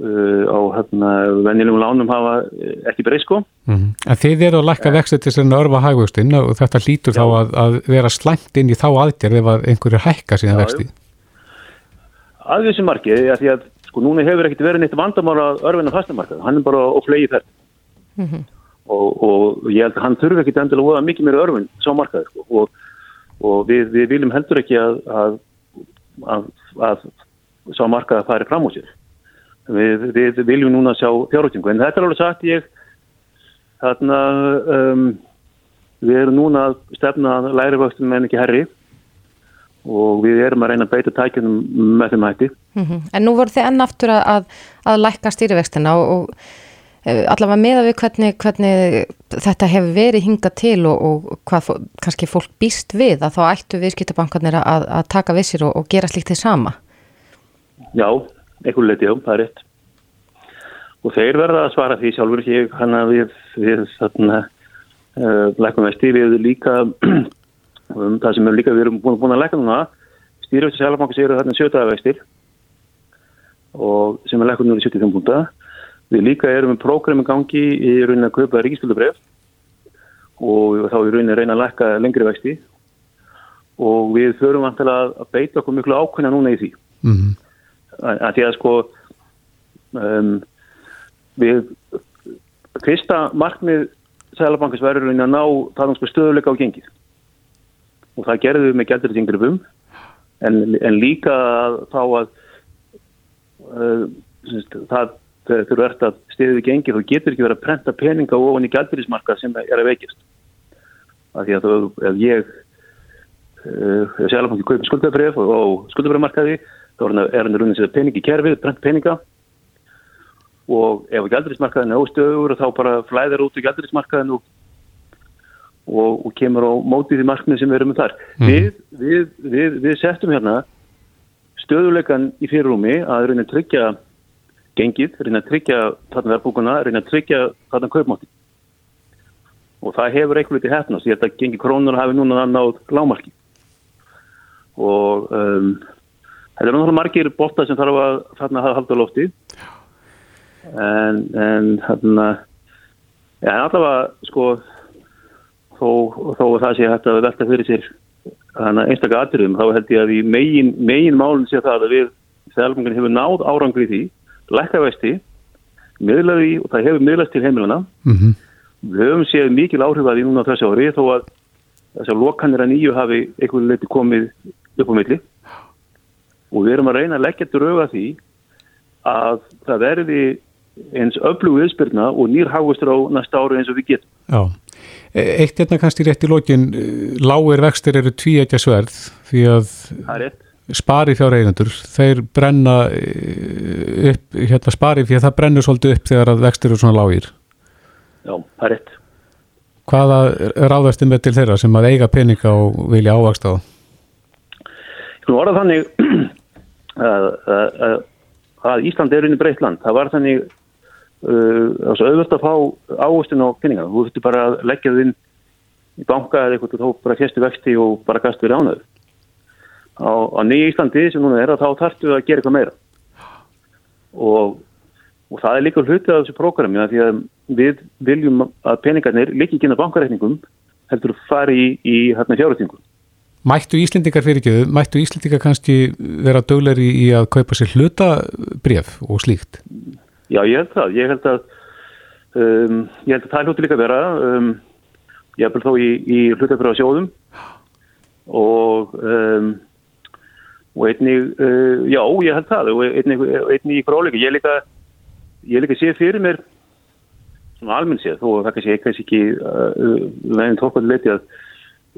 Speaker 8: Uh, á hérna vennilegum lánum hafa eh, ekki breyð sko.
Speaker 2: Mm -hmm. En þið eru að lækka vexti til þess að örfa hægvöxtinn og þetta hlýtur já. þá að, að vera slæmt inn í þá aðgerð ef að einhverju hækka síðan já, vexti?
Speaker 8: Að þessu marki, því að sko núna hefur ekkert verið neitt vandamára örfina fastamarkað, hann er bara á flegi færð mm -hmm. og, og ég held að hann þurfi ekkert endilega að voða mikið meira örfin sá markaði sko og, og við, við viljum heldur ekki að, að, að sá markaði fari fram á sér. Við, við viljum núna sjá fjárhættingu. En þetta er alveg sagt ég þarna um, við erum núna að stefna læri vöxtum en ekki herri og við erum að reyna að beita tækjunum með þeim hætti. Mm
Speaker 3: -hmm. En nú voru þið enn aftur að, að lækka stýrivextina og, og allavega meða við hvernig, hvernig þetta hefur verið hingað til og, og hvað kannski fólk býst við að þá ættu viðskiptabankarnir að, að taka vissir og, og gera slíkt því sama.
Speaker 8: Já, einhvern leiti á, það er rétt. Og þeir verða að svara því sjálfur ekki hann að við, við þarna uh, lækum við stýrið líka um það sem við líka við erum búin, búin að læka núna. Stýrið til Sælabanku séu þarna sjötaðavextir og sem er lækum núna í 75 púnta við líka erum með prógrami gangi í raunin að kaupa ríkistölubref og þá í raunin að reyna að læka lengri vexti. Og við förum vantilega að beita okkur miklu ákveðna núna í því. Mm -hmm að því að sko um, við fyrsta markmið Sælabankis verður að ná það sko stöðuleika á gengið. Og það gerðum við með gældurisingurifum en, en líka þá að uh, það þurfa verðt að stiðið við gengið þá getur ekki verið að prenta peninga ofan í gældurismarka sem er að veikist af því að þú, ef ég uh, Sælabanki kaupi skuldabref og, skuldabrefmarkaði þá er hann raunin sér peningi kerfið, brent peninga og ef gældrismarkaðin er óstöður þá bara flæðir út í gældrismarkaðin og, og, og kemur á mótið í markmið sem við erum með þar.
Speaker 2: Mhm.
Speaker 8: Við, við, við, við settum hérna stöðuleikan í fyrirrúmi að að tryggja gengið, reyna að tryggja þarna verðbúkuna, reyna að tryggja þarna kaupmátti. Og það hefur eitthvað litið hefnast. Ég held að gengi krónur hafi núna náð lámarki. Og um, þetta er náttúrulega margir botta sem þarf að þarna hafa halda á lofti. En, en þarna, en allavega, sko, þó, þó að það sé hægt að velta fyrir sér einstaklega atriðum, þá held ég að í megin, megin málun sé það að við þegar hefur náð árangri því, lækka vesti, miðlaði og það hefur miðlast til heimiluna.
Speaker 2: Mm
Speaker 8: Við höfum séð mikil áhrif að því núna á þessu ári þó að þess að lokanir að nýju hafi einhverju leiti komið upp á milli og við erum að reyna að leggja rauga því að það verði eins öflug viðspyrna og nýr hagustur á næsta ári eins og við getum.
Speaker 2: Já, E- eitt hérna kannski rétt í lokin, lágir vextir eru sverð því að
Speaker 8: Það er rétt.
Speaker 2: Spari fjár eigendur, þeir brenna eh, upp, hérna spari fyrir það brennur svolítið upp þegar að vextir eru svona lágir.
Speaker 8: Já, það er rétt.
Speaker 2: Hvaða ráðastum með til þeirra sem að eiga peninga og vilja ávaksta á?
Speaker 8: Ég skulum orða þannig að, að, að, að Ísland er unni breytt land. Það var þannig uh, auðvöld að fá áhustin á peninga. Þú þurfti bara að leggja þið inn í banka eða eitthvað og þá bara fjestu vexti og bara gastu við ránaður. Á, á nýja Íslandi sem núna er að þá þarftu að gera eitthvað meira. Og, og það er líka hluti af þessu prógrami því að við viljum að peningarnir líka ekki inn á bankareikningum heldur fari í, í hérna fjárhættingum.
Speaker 2: Mættu Íslendingar fyrir ekki, mættu Íslendingar kannski vera döglegri í að kaupa sér hlutabref og slíkt?
Speaker 8: Já, ég held það. Ég held að, um, ég held að það hljóti líka að vera. Um, ég vel þó í, í hlutabröða sjóðum og, um, og einnig, uh, já, ég held það og einnig, einnig í fráleika. Ég líka, ég líka sé fyrir mér svona almenn séð, þó það kannski kannski ekki uh, veginn tókvæði leiti að,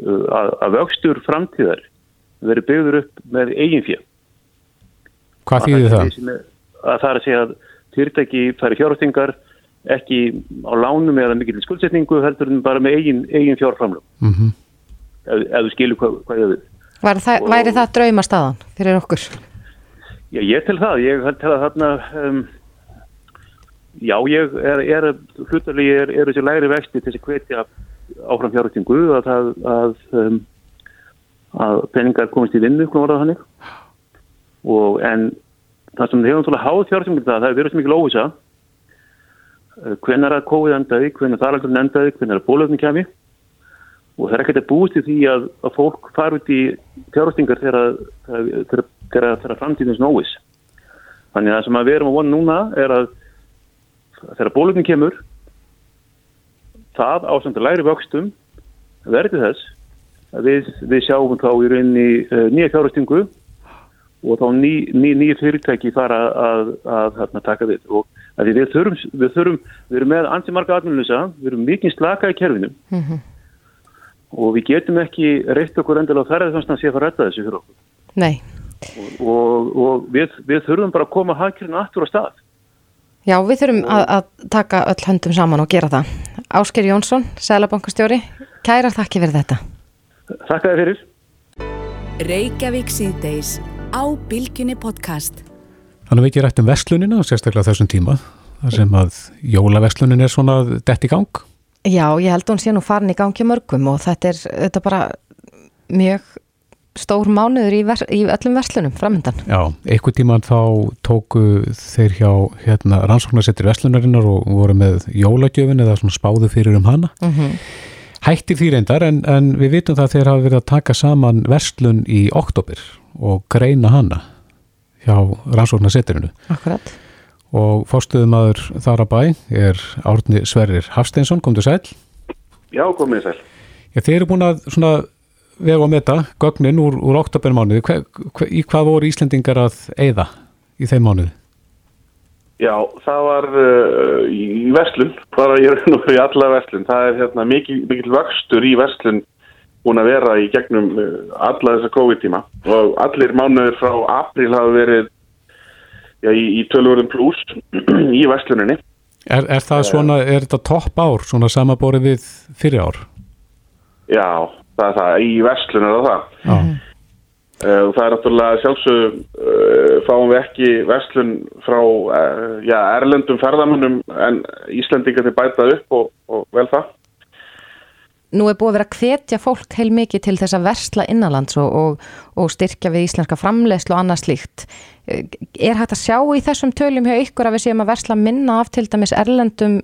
Speaker 8: uh, að, vöxtur framtíðar veri byggður upp með eigin fjö.
Speaker 2: Hvað þýðir það?
Speaker 8: Að það er að segja að fyrirtæki færi fjárhástingar ekki á lánum eða mikill skuldsetningu heldur en bara með eigin, eigin fjárframlum
Speaker 2: Mm -hmm.
Speaker 8: ef, ef þú skilur hvað, hvað ég við.
Speaker 3: Það, væri það drauma staðan fyrir okkur?
Speaker 8: Já, ég tel það. Ég til að þarna um, já, ég er, er hlutalegi er, er þessi læri vexti til þess að hvetja áfram fjárhástingu að, að, að, um, að peningar komist í vinnu, hvernig var það hannig og en það sem hefur náttúrulega háð fjárhástingu það, það er verið svo mikil óvisa hvenar að COVID endaði, hvenar þaraldurinn endaði, hvenar að bólöfni kemi og það er ekkert að búist í því að, að fólk fara út í fjárhástingar þegar, þegar, þegar, þegar framtíðin snóis. Þannig að það sem að við erum að vona núna er að þegar bólöfni kemur það ásand að læri vöxtum verði þess að við, við sjáum þá í rauninni uh, nýja fjárhástingu og þá ný, ný, ný fyrirtæki fara að, að, að, taka við og við þurfum, við þurfum, við erum með ansimarka atvinnuleysa, við erum mikið slaka í kerfinu
Speaker 3: Mm -hmm.
Speaker 8: Og við getum ekki reitt okkur endilega að ferða þannig að sé að fara að rætta þessu fyrir okkur
Speaker 3: Nei.
Speaker 8: og, og, og við, við þurfum bara að koma hagkjörinu aftur á stað
Speaker 3: Já, við þurfum að, að taka öll höndum saman og gera það. Ásker Jónsson, Sælabankastjóri, kæra þakki fyrir þetta.
Speaker 8: Þakka þér fyrir.
Speaker 1: Reykjavík síðdeis á Bilginni podcast.
Speaker 2: Þannig við ekki rætt um vestlunina, sérstaklega þessum tíma, þar sem að jólaverslunin er svona dett í gang.
Speaker 3: Já, ég held að hún sé nú farin í gangi mörgum og þetta er þetta er bara mjög stór mánuður í, vers, í öllum verslunum framöndan.
Speaker 2: Já, einhver tíman þá tóku þeir hjá hérna, rannsóknarsettir vestlunarinnar og voru með jólagjöfin eða svona spáðu fyrir um hana.
Speaker 3: Mm -hmm.
Speaker 2: Hættir því reyndar en, en við vitum það að þeir hafa verið að taka saman verslun í oktober og greina hana hjá rannsóknarsettirinu.
Speaker 3: Akkurat.
Speaker 2: Og fórstuðumadur þar að bæ er Árni Sverrir Hafsteinsson, kom til sæl.
Speaker 9: Já, komið sæl.
Speaker 2: Já, þeir eru búin að svona vega að meta gögnin úr, úr oktobermánuði. Hva, hva, í hvað voru Íslendingar að eyða í þeim mánuði?
Speaker 9: Já, það var uh, í verslun, bara ég er nú í alla verslun. Það er hérna, mikil, mikil vöxtur í verslun búin að vera í gegnum uh, alla þessa COVID-tíma og allir mánuður frá april hafa verið já, í, í tölvörðum pluss í versluninni.
Speaker 2: Er, er það svona, er þetta topp ár, svona samaborið við fyrir ár?
Speaker 9: Já, það er það, í verslun er það það.
Speaker 2: Já.
Speaker 9: Uh, það er náttúrulega sjálfsög uh, fáum við ekki verslun frá uh, já, erlendum ferðamönnum en Íslandingar til bætað upp og, og vel það.
Speaker 3: Nú er búið að vera að hvetja fólk heil mikið til þess að versla innanlands og, og, og styrkja við íslenska framlegslu og annað slíkt. Er hægt að sjá í þessum tölum hjá ykkur að við séum að versla minna af til dæmis erlendum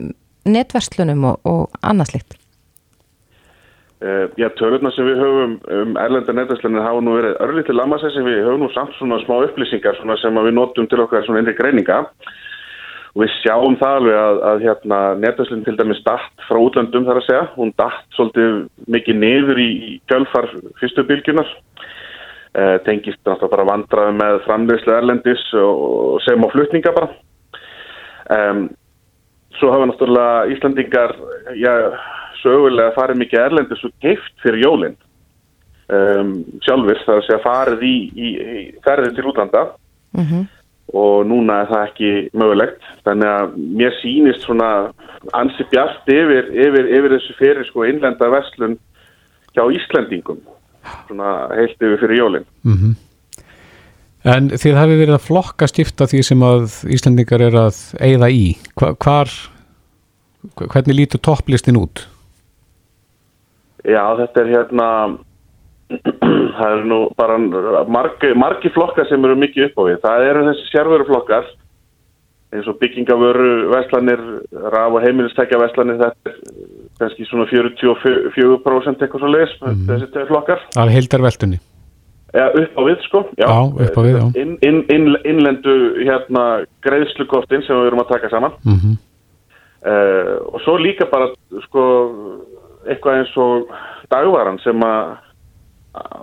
Speaker 3: netverslunum og, og annað slíkt?
Speaker 9: Uh, já, tölurna sem við höfum um erlenda netverslunir hafa nú verið örlítið lamassessi, við höfum nú samt svona smá upplýsingar svona sem við notum til okkar svona einri greininga og við sjáum það alveg að, að hérna, netverslun til dæmis dætt frá útlöndum þar að segja, hún dætt svolítið mikið niður í, kjölfar fyrstu bylgjunar uh, tengist náttúrulega bara vandraði með framleyslu erlendis og sem á flutninga bara. Um, svo hafa náttúrulega Íslandingar já sögulega farið mikið erlendis og keift fyrir jólinn um, sjálfur, það er að segja farið í, í, í ferðið til útlanda.
Speaker 3: Mm -hmm.
Speaker 9: Og núna er það ekki mögulegt þannig að mér sýnist svona ansi bjart yfir, yfir, yfir þessu fyrir sko innlenda verslun hjá Íslandingum svona heilt yfir fyrir jólinn
Speaker 2: Mm En þið hafi verið að flokka stifta því sem að Íslandingar er að eigða í. Hva, hvar, hvernig lítur topplistin út?
Speaker 9: Já, þetta er hérna það eru nú bara margi, margi flokkar sem eru mikið upp á við. Það eru þessi sérvöruflokkar eins og byggingavöru veslanir, raf- og heimilistækja veslanir, þetta er kannski svona 44% eitthvað svo leis, þessi tegir flokkar.
Speaker 2: Að heildar veltunni.
Speaker 9: Já, upp á við sko.
Speaker 2: Já, upp á við, já.
Speaker 9: Inn, inn, inn, innlendu hérna greiðslukortin sem við erum að taka saman.
Speaker 2: Mm
Speaker 9: Uh, og svo líka bara sko eitthvað eins og dagvaran sem að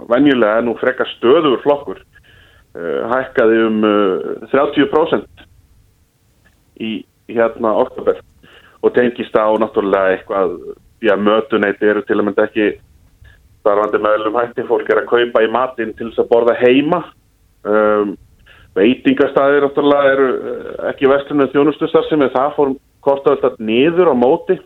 Speaker 9: venjulega nú frekar stöður flokkur uh, hækkaði um uh, 30% í hérna oktober og tengist á náttúrulega eitthvað já, mötuneyti eru til að mynda ekki starfandi meðlum hætti fólk er að kaupa í matinn til þess að borða heima um, veitingastæðir náttúrulega eru uh, ekki vestlunum þjónustustar sem er það fór kortavöldað niður á móti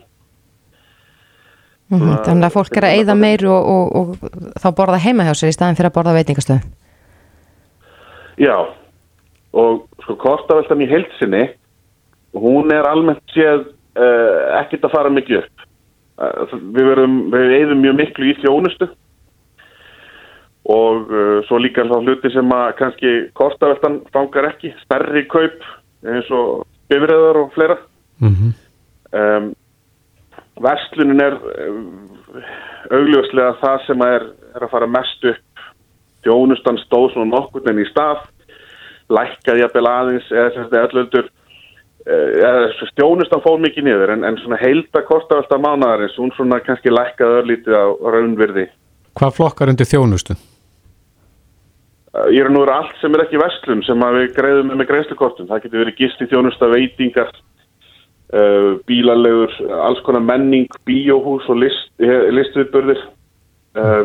Speaker 3: Mm Þannig að fólk er að eyða meir og, og, og þá borða heima hjá sér í staðin fyrir að borða á veitingastöðum.
Speaker 9: Já, og sko kortaveltan í heilsinni, hún er almennt séð uh, ekkit að fara mikið upp. Uh, við verðum, við eigðum mjög miklu í þjónustu og uh, svo líka þá hluti sem að kannski kortaveltan fangar ekki, stærri kaup eins og bifræðar og fleira.
Speaker 2: -hmm.
Speaker 9: Um, verslunin er um, augljóslega það sem er, er að fara mest upp. Þjónustan stóð svona nokkur en í stað lækkaði jafnvel aðeins eða öllöldur eða þjónustan fór mikið niður en, en svona heilda kortavölda mánadarins hún svona kannski lækkaði örlítið á raunvirði.
Speaker 2: Hvað flokkar undir þjónustu?
Speaker 9: Ég er nú allt sem er ekki verslun sem að við greiðum með, greiðslukortum. Það getur verið gisti þjónusta, veitingar bílalegur, alls konar menning, bíóhús og list, listviðbörðir, uh,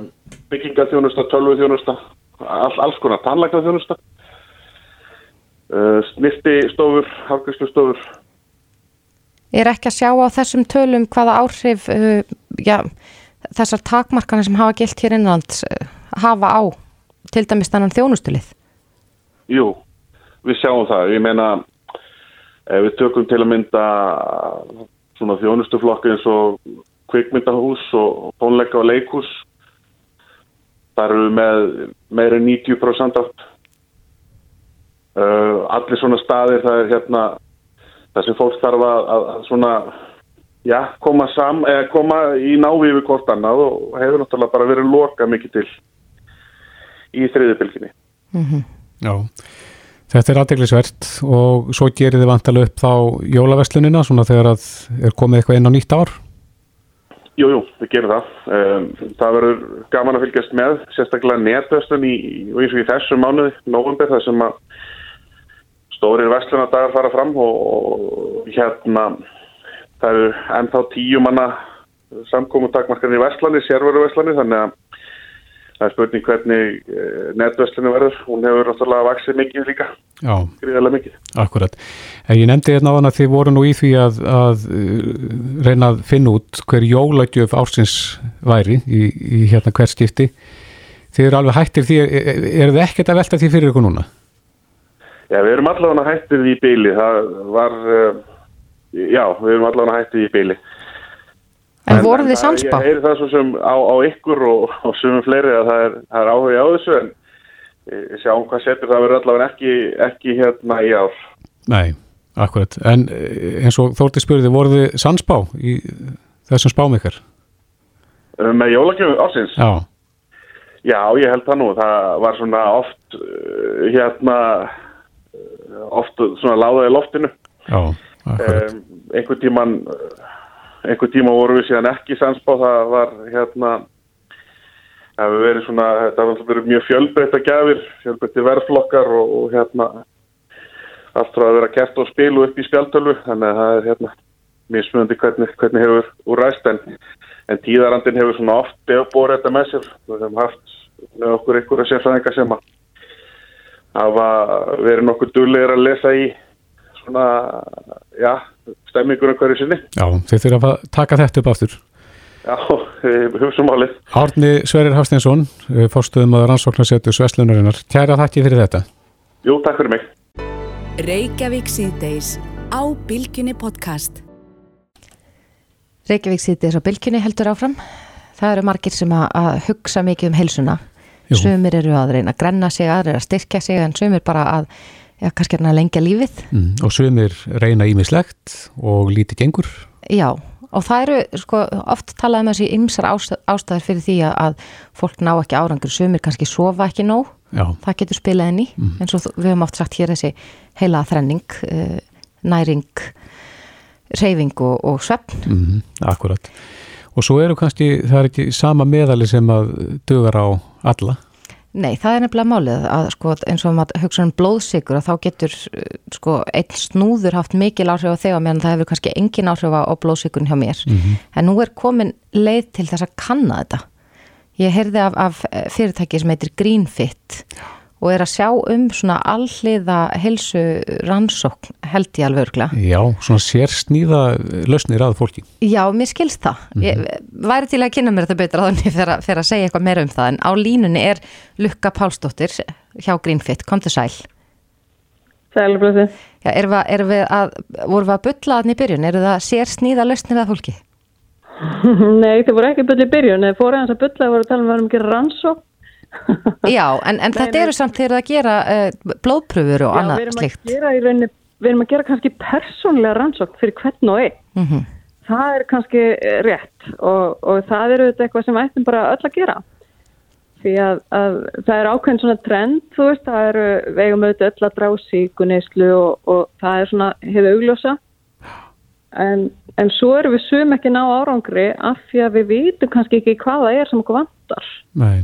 Speaker 9: byggingaþjónusta, tölvuþjónusta, all, alls konar tannlæknaþjónusta, uh, snirtistofur, hafgjörslustofur.
Speaker 3: Er ekki að sjá á þessum tölum hvaða áhrif já, þessar takmarkanir sem hafa gilt hér innanlands hafa á til dæmis þannan þjónustulið?
Speaker 9: Jú, við sjáum það. Ég meina, ef við tökum til að mynda svona þjónustuflokki eins og kvikmyndahús og tónleika og leikhús, þar eru við með meira en 90% átt. Uh, allir svona staðir það er hérna það sem fólk þarf að, að, að svona já, koma sam eða koma í návi við hvort annað og hefur náttúrulega bara verið loka mikið til í þriðubilginni
Speaker 3: Mm
Speaker 2: Já, þetta er aðdeglisvert og svo gerir þið vantalega upp þá jólaverslunina svona þegar að er komið eitthvað inn á nýtt ár
Speaker 9: Jú, jú, við gerum það. Um, það verður gaman að fylgjast með, sérstaklega netvöslun í, eins og í þessu mánuði, november, þar sem að stórir verslunadagar fara fram og, og hérna það eru ennþá tíu manna samkomu takmarkarnir í verslani, sérveru verslani, þannig að það er spurning hvernig uh, netvöslunum verður. Hún hefur náttúrulega vaksið mikið líka, gríðarlega. mikið.
Speaker 2: Akkurat. En ég nefndi hérna á hann að þið voru nú í því að, að uh, reyna að finna út hver jólagjöf ársins væri í, í hérna hver skipti. Þið eru alveg hættir því, er, er þið ekkert að velta því fyrir ykkur núna?
Speaker 9: Já, við erum allavega hættið í byli. Það var, uh, já, við erum allavega hættið í byli.
Speaker 3: En, en voru þið sannspá?
Speaker 9: Ég heyri það svo sem á, á ykkur og, og sumum fleiri að það er, það er áhuga á þessu en ég sjáum hvað setur það verður allavega ekki, ekki hérna í ár.
Speaker 2: Nei, akkurat. En eins og Þórti spurði, voru þið sannspá í þessum spám ykkar?
Speaker 9: Með jólagjöfum ársins?
Speaker 2: Já.
Speaker 9: Já, ég held það nú. Það var svona oft hérna oft svona láðaði loftinu.
Speaker 2: Já, akkurat.
Speaker 9: Um, einhver tíman einhver tíma voru við síðan ekki sannspá. Það var hérna það hefur verið svona, þetta hefur verið mjög fjölbreytta gafir, fjölbreytti verðflokkar og, og hérna allt frá að vera kert og spilu upp í spjaltölu þannig að það er hérna mismunandi hvernig, hvernig hefur úr ræst en, en tíðarandin hefur svona oft bórið þetta með sér við hefum haft með okkur einhverja sérfræðingar sem að hafa verið nokkur dullegir að lesa í svona, já, stemmingur hverju sinni.
Speaker 2: Já, þið þurfum að taka þetta upp aftur.
Speaker 9: Já, hugsaum álið.
Speaker 2: Árni Sverrir Hafsteinsson, fórstuðum að rannsóknarsetu Sveslunarinnar. Tjæra þakki fyrir þetta.
Speaker 9: Jú, takk fyrir mig.
Speaker 1: Reykjavík síðdeis á Bilginni podcast.
Speaker 3: Reykjavík síðdeis á Bilginni heldur áfram. Það eru margir sem að, að hugsa mikið um heilsuna. Jú. Sumir eru að reyna að grenna sig, aðra að styrkja sig en sumir bara að, já, kannski að lengja lífið.
Speaker 2: Mm, og sumir reyna ímislegt og lítið gengur.
Speaker 3: Já, og það eru, sko, oft talaðum þessi ymsar ástæður fyrir því að fólk ná ekki árangur, sumir kannski sofa ekki nóg,
Speaker 2: Já.
Speaker 3: það getur spilað inn í, mm. eins og við höfum oft sagt hér þessi heila þrenning, uh, næring, reyfing og, og svefn.
Speaker 2: Mm, akkurat. Og svo eru kannski, það er ekki sama meðali sem að dögar á alla?
Speaker 3: Nei, það er nefnilega málið að sko eins og maður hugsa um blóðsikur að þá getur sko einn snúður haft mikil áhrif á þegar meðan það hefur kannski engin áhrif á blóðsikurinn hjá mér. Mm -hmm. En nú er komin leið til þess að kanna þetta. Ég heyrði af, af fyrirtæki sem heitir Greenfit og er að sjá um svona alliða helsu rannsókn held ég alveg örgla.
Speaker 2: Já, svona sér snýða lausnir að fólki.
Speaker 3: Já, mér skilst það. Mm -hmm. Ég væri til að kynna mér þetta betra þannig fyrir, að segja eitthvað meira um það en á línunni er Lukka Pálsdóttir hjá Greenfit. Kom til sæl.
Speaker 10: Sælblöðu.
Speaker 3: Já, erum við, erum við að, vorum við að bylla þannig í byrjun? Eru það sér snýða lausnir að fólki?
Speaker 10: Nei, það voru ekki bylla í byrjun. Það fóru eins að bylla, það voru að tala um að vera um að gera rannsókn
Speaker 3: Já, en, en þetta eru samt þegar að gera uh, blóðpröfur og
Speaker 10: Já,
Speaker 3: annað
Speaker 10: við erum
Speaker 3: slikt.
Speaker 10: Að gera í rauninni, við erum að gera kannski persónlega rannsókn fyrir hvern og einn.
Speaker 3: Mm -hmm.
Speaker 10: Það er kannski rétt og, og það eru þetta eitthvað sem ættum bara öll að gera. Því að, að það er ákveðin svona trend, þú veist, það eru vegum auðvitað öll að drá síkunislu og, og það er svona hefur augljósa. En, en svo erum við sum ekki ná árangri af því að við vitum kannski ekki hvað það er sem okkur vantar.
Speaker 2: Nei.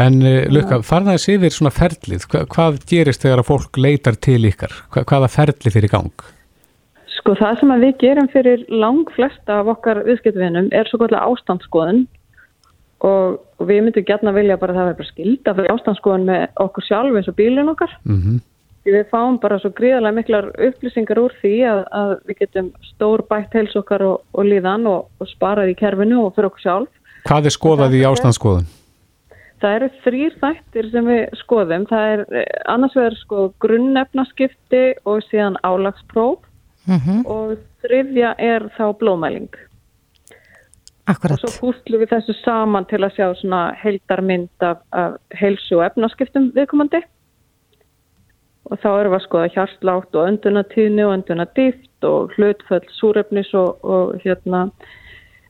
Speaker 2: En uh, Lukka, farðaðis yfir svona ferlið, Hva, hvað gerist þegar að fólk leitar til ykkar? Hva, hvaða ferli fyrir gang?
Speaker 10: Sko það sem við gerum fyrir lang flesta af okkar viðskiptvinnum er svo kvöldlega ástandsskoðun og, við myndum gætna vilja bara það að vera skilda fyrir ástandsskoðun með okkur sjálf eins og bílinn okkar.
Speaker 2: Mm -hmm.
Speaker 10: Við fáum bara svo gríðarlega miklar upplýsingar úr því að, að við getum stór bætt heils okkar og, og líðan og, og sparað í kerfinu og fyrir okkur sjálf.
Speaker 2: Hvað er skoðað í ástandsskoðun?
Speaker 10: Það eru þrýr þættir sem við skoðum. Það er annars vegar sko grunnefnaskipti og síðan álagspróf
Speaker 3: Mm -hmm.
Speaker 10: og þriðja er þá blóðmæling.
Speaker 3: Akkurat.
Speaker 10: Og svo hústlum við þessu saman til að sjá svona heildarmynd af, af heilsu og efnaskiptum viðkomandi. Og þá erum við að skoða hjarslátt og öndunatíðni og öndunadýft og hlutföll súrefnis og, og hérna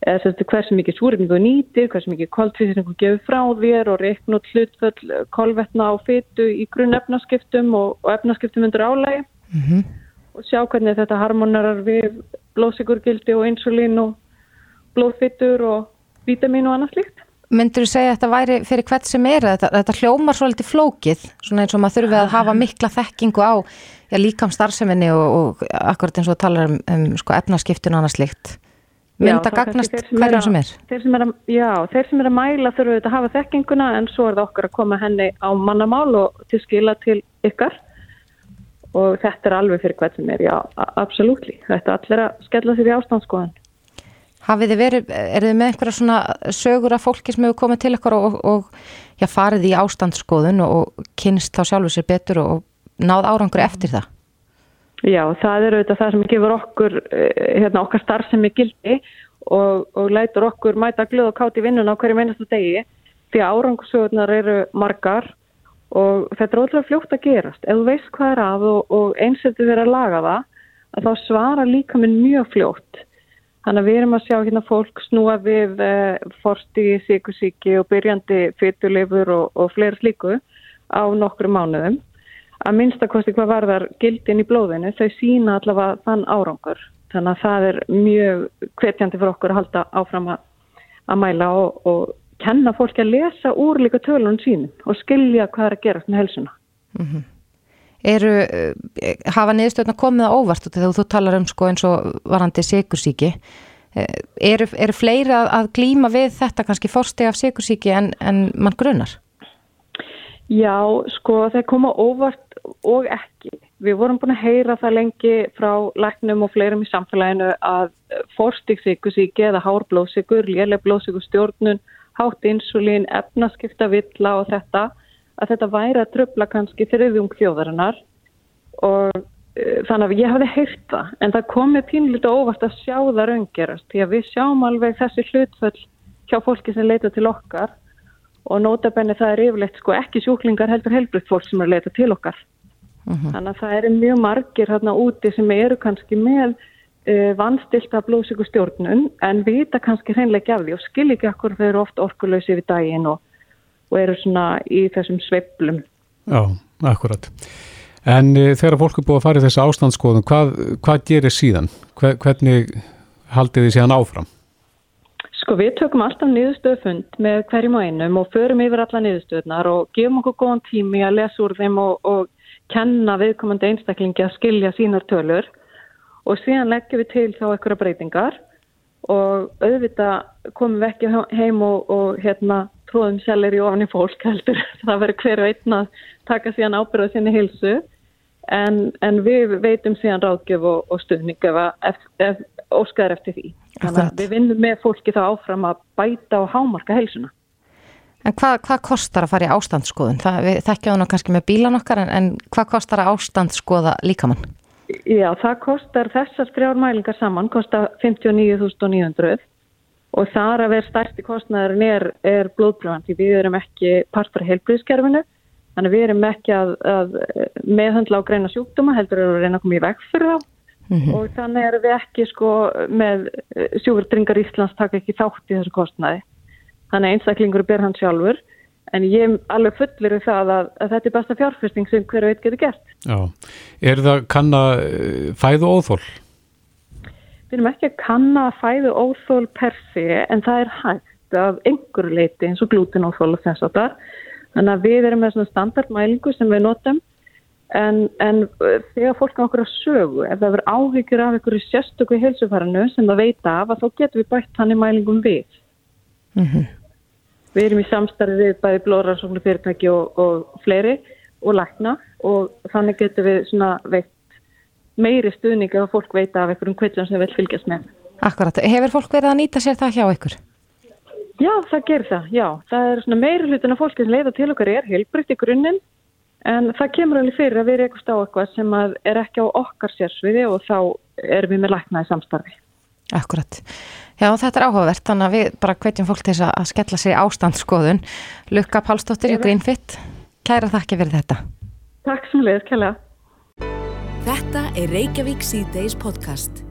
Speaker 10: eða sérstu hversu mikið súrefningu nýtir, hversu mikið koltvísningu gefur frá þér og reiknut hlutföll kolvetna á fytu í grunn efnaskiptum og, og efnaskiptum undir álægi.
Speaker 3: Mm -hmm.
Speaker 10: Og sjá hvernig þetta harmonarar við blóðsigurgildi og insulín og blóðfittur og vítamin og annað slíkt.
Speaker 3: Myndur þú segja að þetta væri fyrir hvert sem er þetta, þetta hljómar svo litið flókið svona eins og maður þurfi að hafa mikla þekkingu á já, líkam starfseminni og, og akkurat eins og talar um, um sko, efnaskiptun og annað slíkt mynda gagnast hverjum sem er.
Speaker 10: þeir sem er að, Já, þeir sem er að mæla þurfu að hafa þekkinguna en svo er það okkar að koma henni á mannamál og til skila til ykkar. Og þetta er alveg fyrir hvert sem er, já, absolutt þetta allir að skella sér í ástandskoðan
Speaker 3: Hafið þið verið, er þið með einhverja svona sögur af fólki sem hefur komið til ykkur og, og já, farið í ástandsskoðun og kynst þá sjálfur sér betur og náð árangur eftir það?
Speaker 10: Já, það er auðvitað það sem gefur okkur, eh, hérna, okkar starf sem er gildi og, og lætur okkur mæta glöð og kátt í vinnuna á hverju meinastu degi því að árangusögurnar eru margar og þetta er ótrúlega fljótt að gerast. Ef þú veist hvað er að og, og einsettu verið að laga það, að þá svara líka minn mjög fljótt Þannig að við erum að sjá hérna fólk snúa við eh, forsti, síkusíki og byrjandi fyrirleifur og, og fleiri slíku á nokkru mánuðum. Að minnstakosti hvað varðar gildin í blóðinu, þau sína allavega þann árangur. Þannig að það er mjög hvetjandi fyrir okkur að halda áfram að, að mæla og, og kenna fólki að lesa úr líka tölunum sínum og skilja hvað er að gera með helsuna.
Speaker 3: Mm -hmm eru, eh, hafa niðurstöðna komið á óvart þegar þú talar um sko eins og varandi sikursíki eh, eru, eru fleiri að, glýma við þetta kannski fórsteg af sikursíki en, en mann grunnar?
Speaker 10: Já, sko þeir koma óvart og ekki. Við vorum búin að heyra það lengi frá læknum og fleirum í samfélaginu að fórstíksíkusíki eða hárblóðsíkur, léleg blóðsíkur stjórnun, hátt insulín, efnaskipta villa og þetta að þetta væri að tröfla kannski þriðjung þjóðarinnar og uh, þannig að ég hafði heyrt það en það komi pínlítið óvart að sjá það raungerast því að við sjáum alveg þessi hlutföll hjá fólki sem leita til okkar og nótabenni það er yfirleitt sko ekki sjúklingar heldur helbriðt fólk sem er að leita til okkar uh mhm. -huh. þannig að það eru mjög margir hérna úti sem eru kannski með uh, vannstilta blóðsíkustjórnun en vita kannski hreinlega af því og skil ekki akkur þau eru oft orkulösi við daginn og og eru svona í þessum sveiplum.
Speaker 2: Já, akkurat. En e, þegar fólk er búið að fara í þessu ástandskoðum, hvað, hvað gerir síðan? Hvernig haldið þið síðan áfram?
Speaker 10: Sko við tökum alltaf niðurstöðfund með hverjum og einum og förum yfir alla niðurstöðnar og gefum okkur góðan tími að lesa úr þeim og, og kenna viðkomandi einstaklingi að skilja sínar tölur. Og síðan leggjum við til þá eitthvað breytingar og auðvitað komum við ekki heim og, og hérna tróðum sjálfur í ofan í fólk heldur. Það verður hver veitna að taka síðan ábyrða sinni hilsu en, en við veitum síðan ráðgjöf og, og stuðning ef, ef óskaður eftir því. Þannig að við vinnum með fólki þá áfram að bæta og hámarka helsuna.
Speaker 3: En hvað, hvað kostar að fara í ástandsskoðun? Það, við þekkjaðum nú kannski með bílan okkar en, en hvað kostar að ástandsskoða líkamann?
Speaker 10: Já, það kostar þessar strjármælingar saman, kostar 59.900 og þar að vera stærsti kostnæðurinn er, er blóðpröfan því við erum ekki partur heilblíðskerfinu þannig við erum ekki að, að meðhandla á greina sjúkdóma heldur að reyna að koma í veg fyrir þá mm -hmm. og þannig erum við ekki sko með sjúverdringar Íslands taka ekki þátt í þessu kostnæði þannig einstaklingur ber hann sjálfur en ég alveg fullir við það að, að þetta er besta fjárfyrsting sem hver veit getur gert
Speaker 2: Já, er það kann að eh, fæðu óþól?
Speaker 10: Við erum ekki að kanna að fæðu óþól per se en það er hægt af einhverju leiti eins og glútinóþól og þess að það. Þannig að við erum með svona standardmælingu sem við notum en, en þegar fólk á okkur að sögu, ef það verður áhyggjur af einhverju sérstöku heilsufarinu sem það veit af að þá getum við bætt hann í mælingum við. Mm -hmm. Við erum í samstarfið við bæði blóðarsóknu fyrirtæki og, og fleiri og lækna og þannig getum við svona veitt meiri stuðning ef fólk veit af einhverjum kvillum sem vil fylgjast með.
Speaker 3: Akkurat, hefur fólk verið að nýta sér það hjá ykkur?
Speaker 10: Já, það gerir það, já. Það er svona meiri hlutin af fólki sem leiða til okkar er heilbrygt í grunninn en það kemur alveg fyrir að við erum eitthvað á eitthvað sem er ekki á okkar sérsviði og þá erum við með læknaði samstarfi.
Speaker 3: Akkurat. Já, þetta er áhugavert, þannig að við bara hvetjum fólk til að skella sér ástandsskoðun. Lukka Pálsdóttir í Greenfit, kæra þakki fyrir þetta.
Speaker 10: Takk sem leiðis, kælega.
Speaker 1: Þetta er Reykjavík C-Days podcast.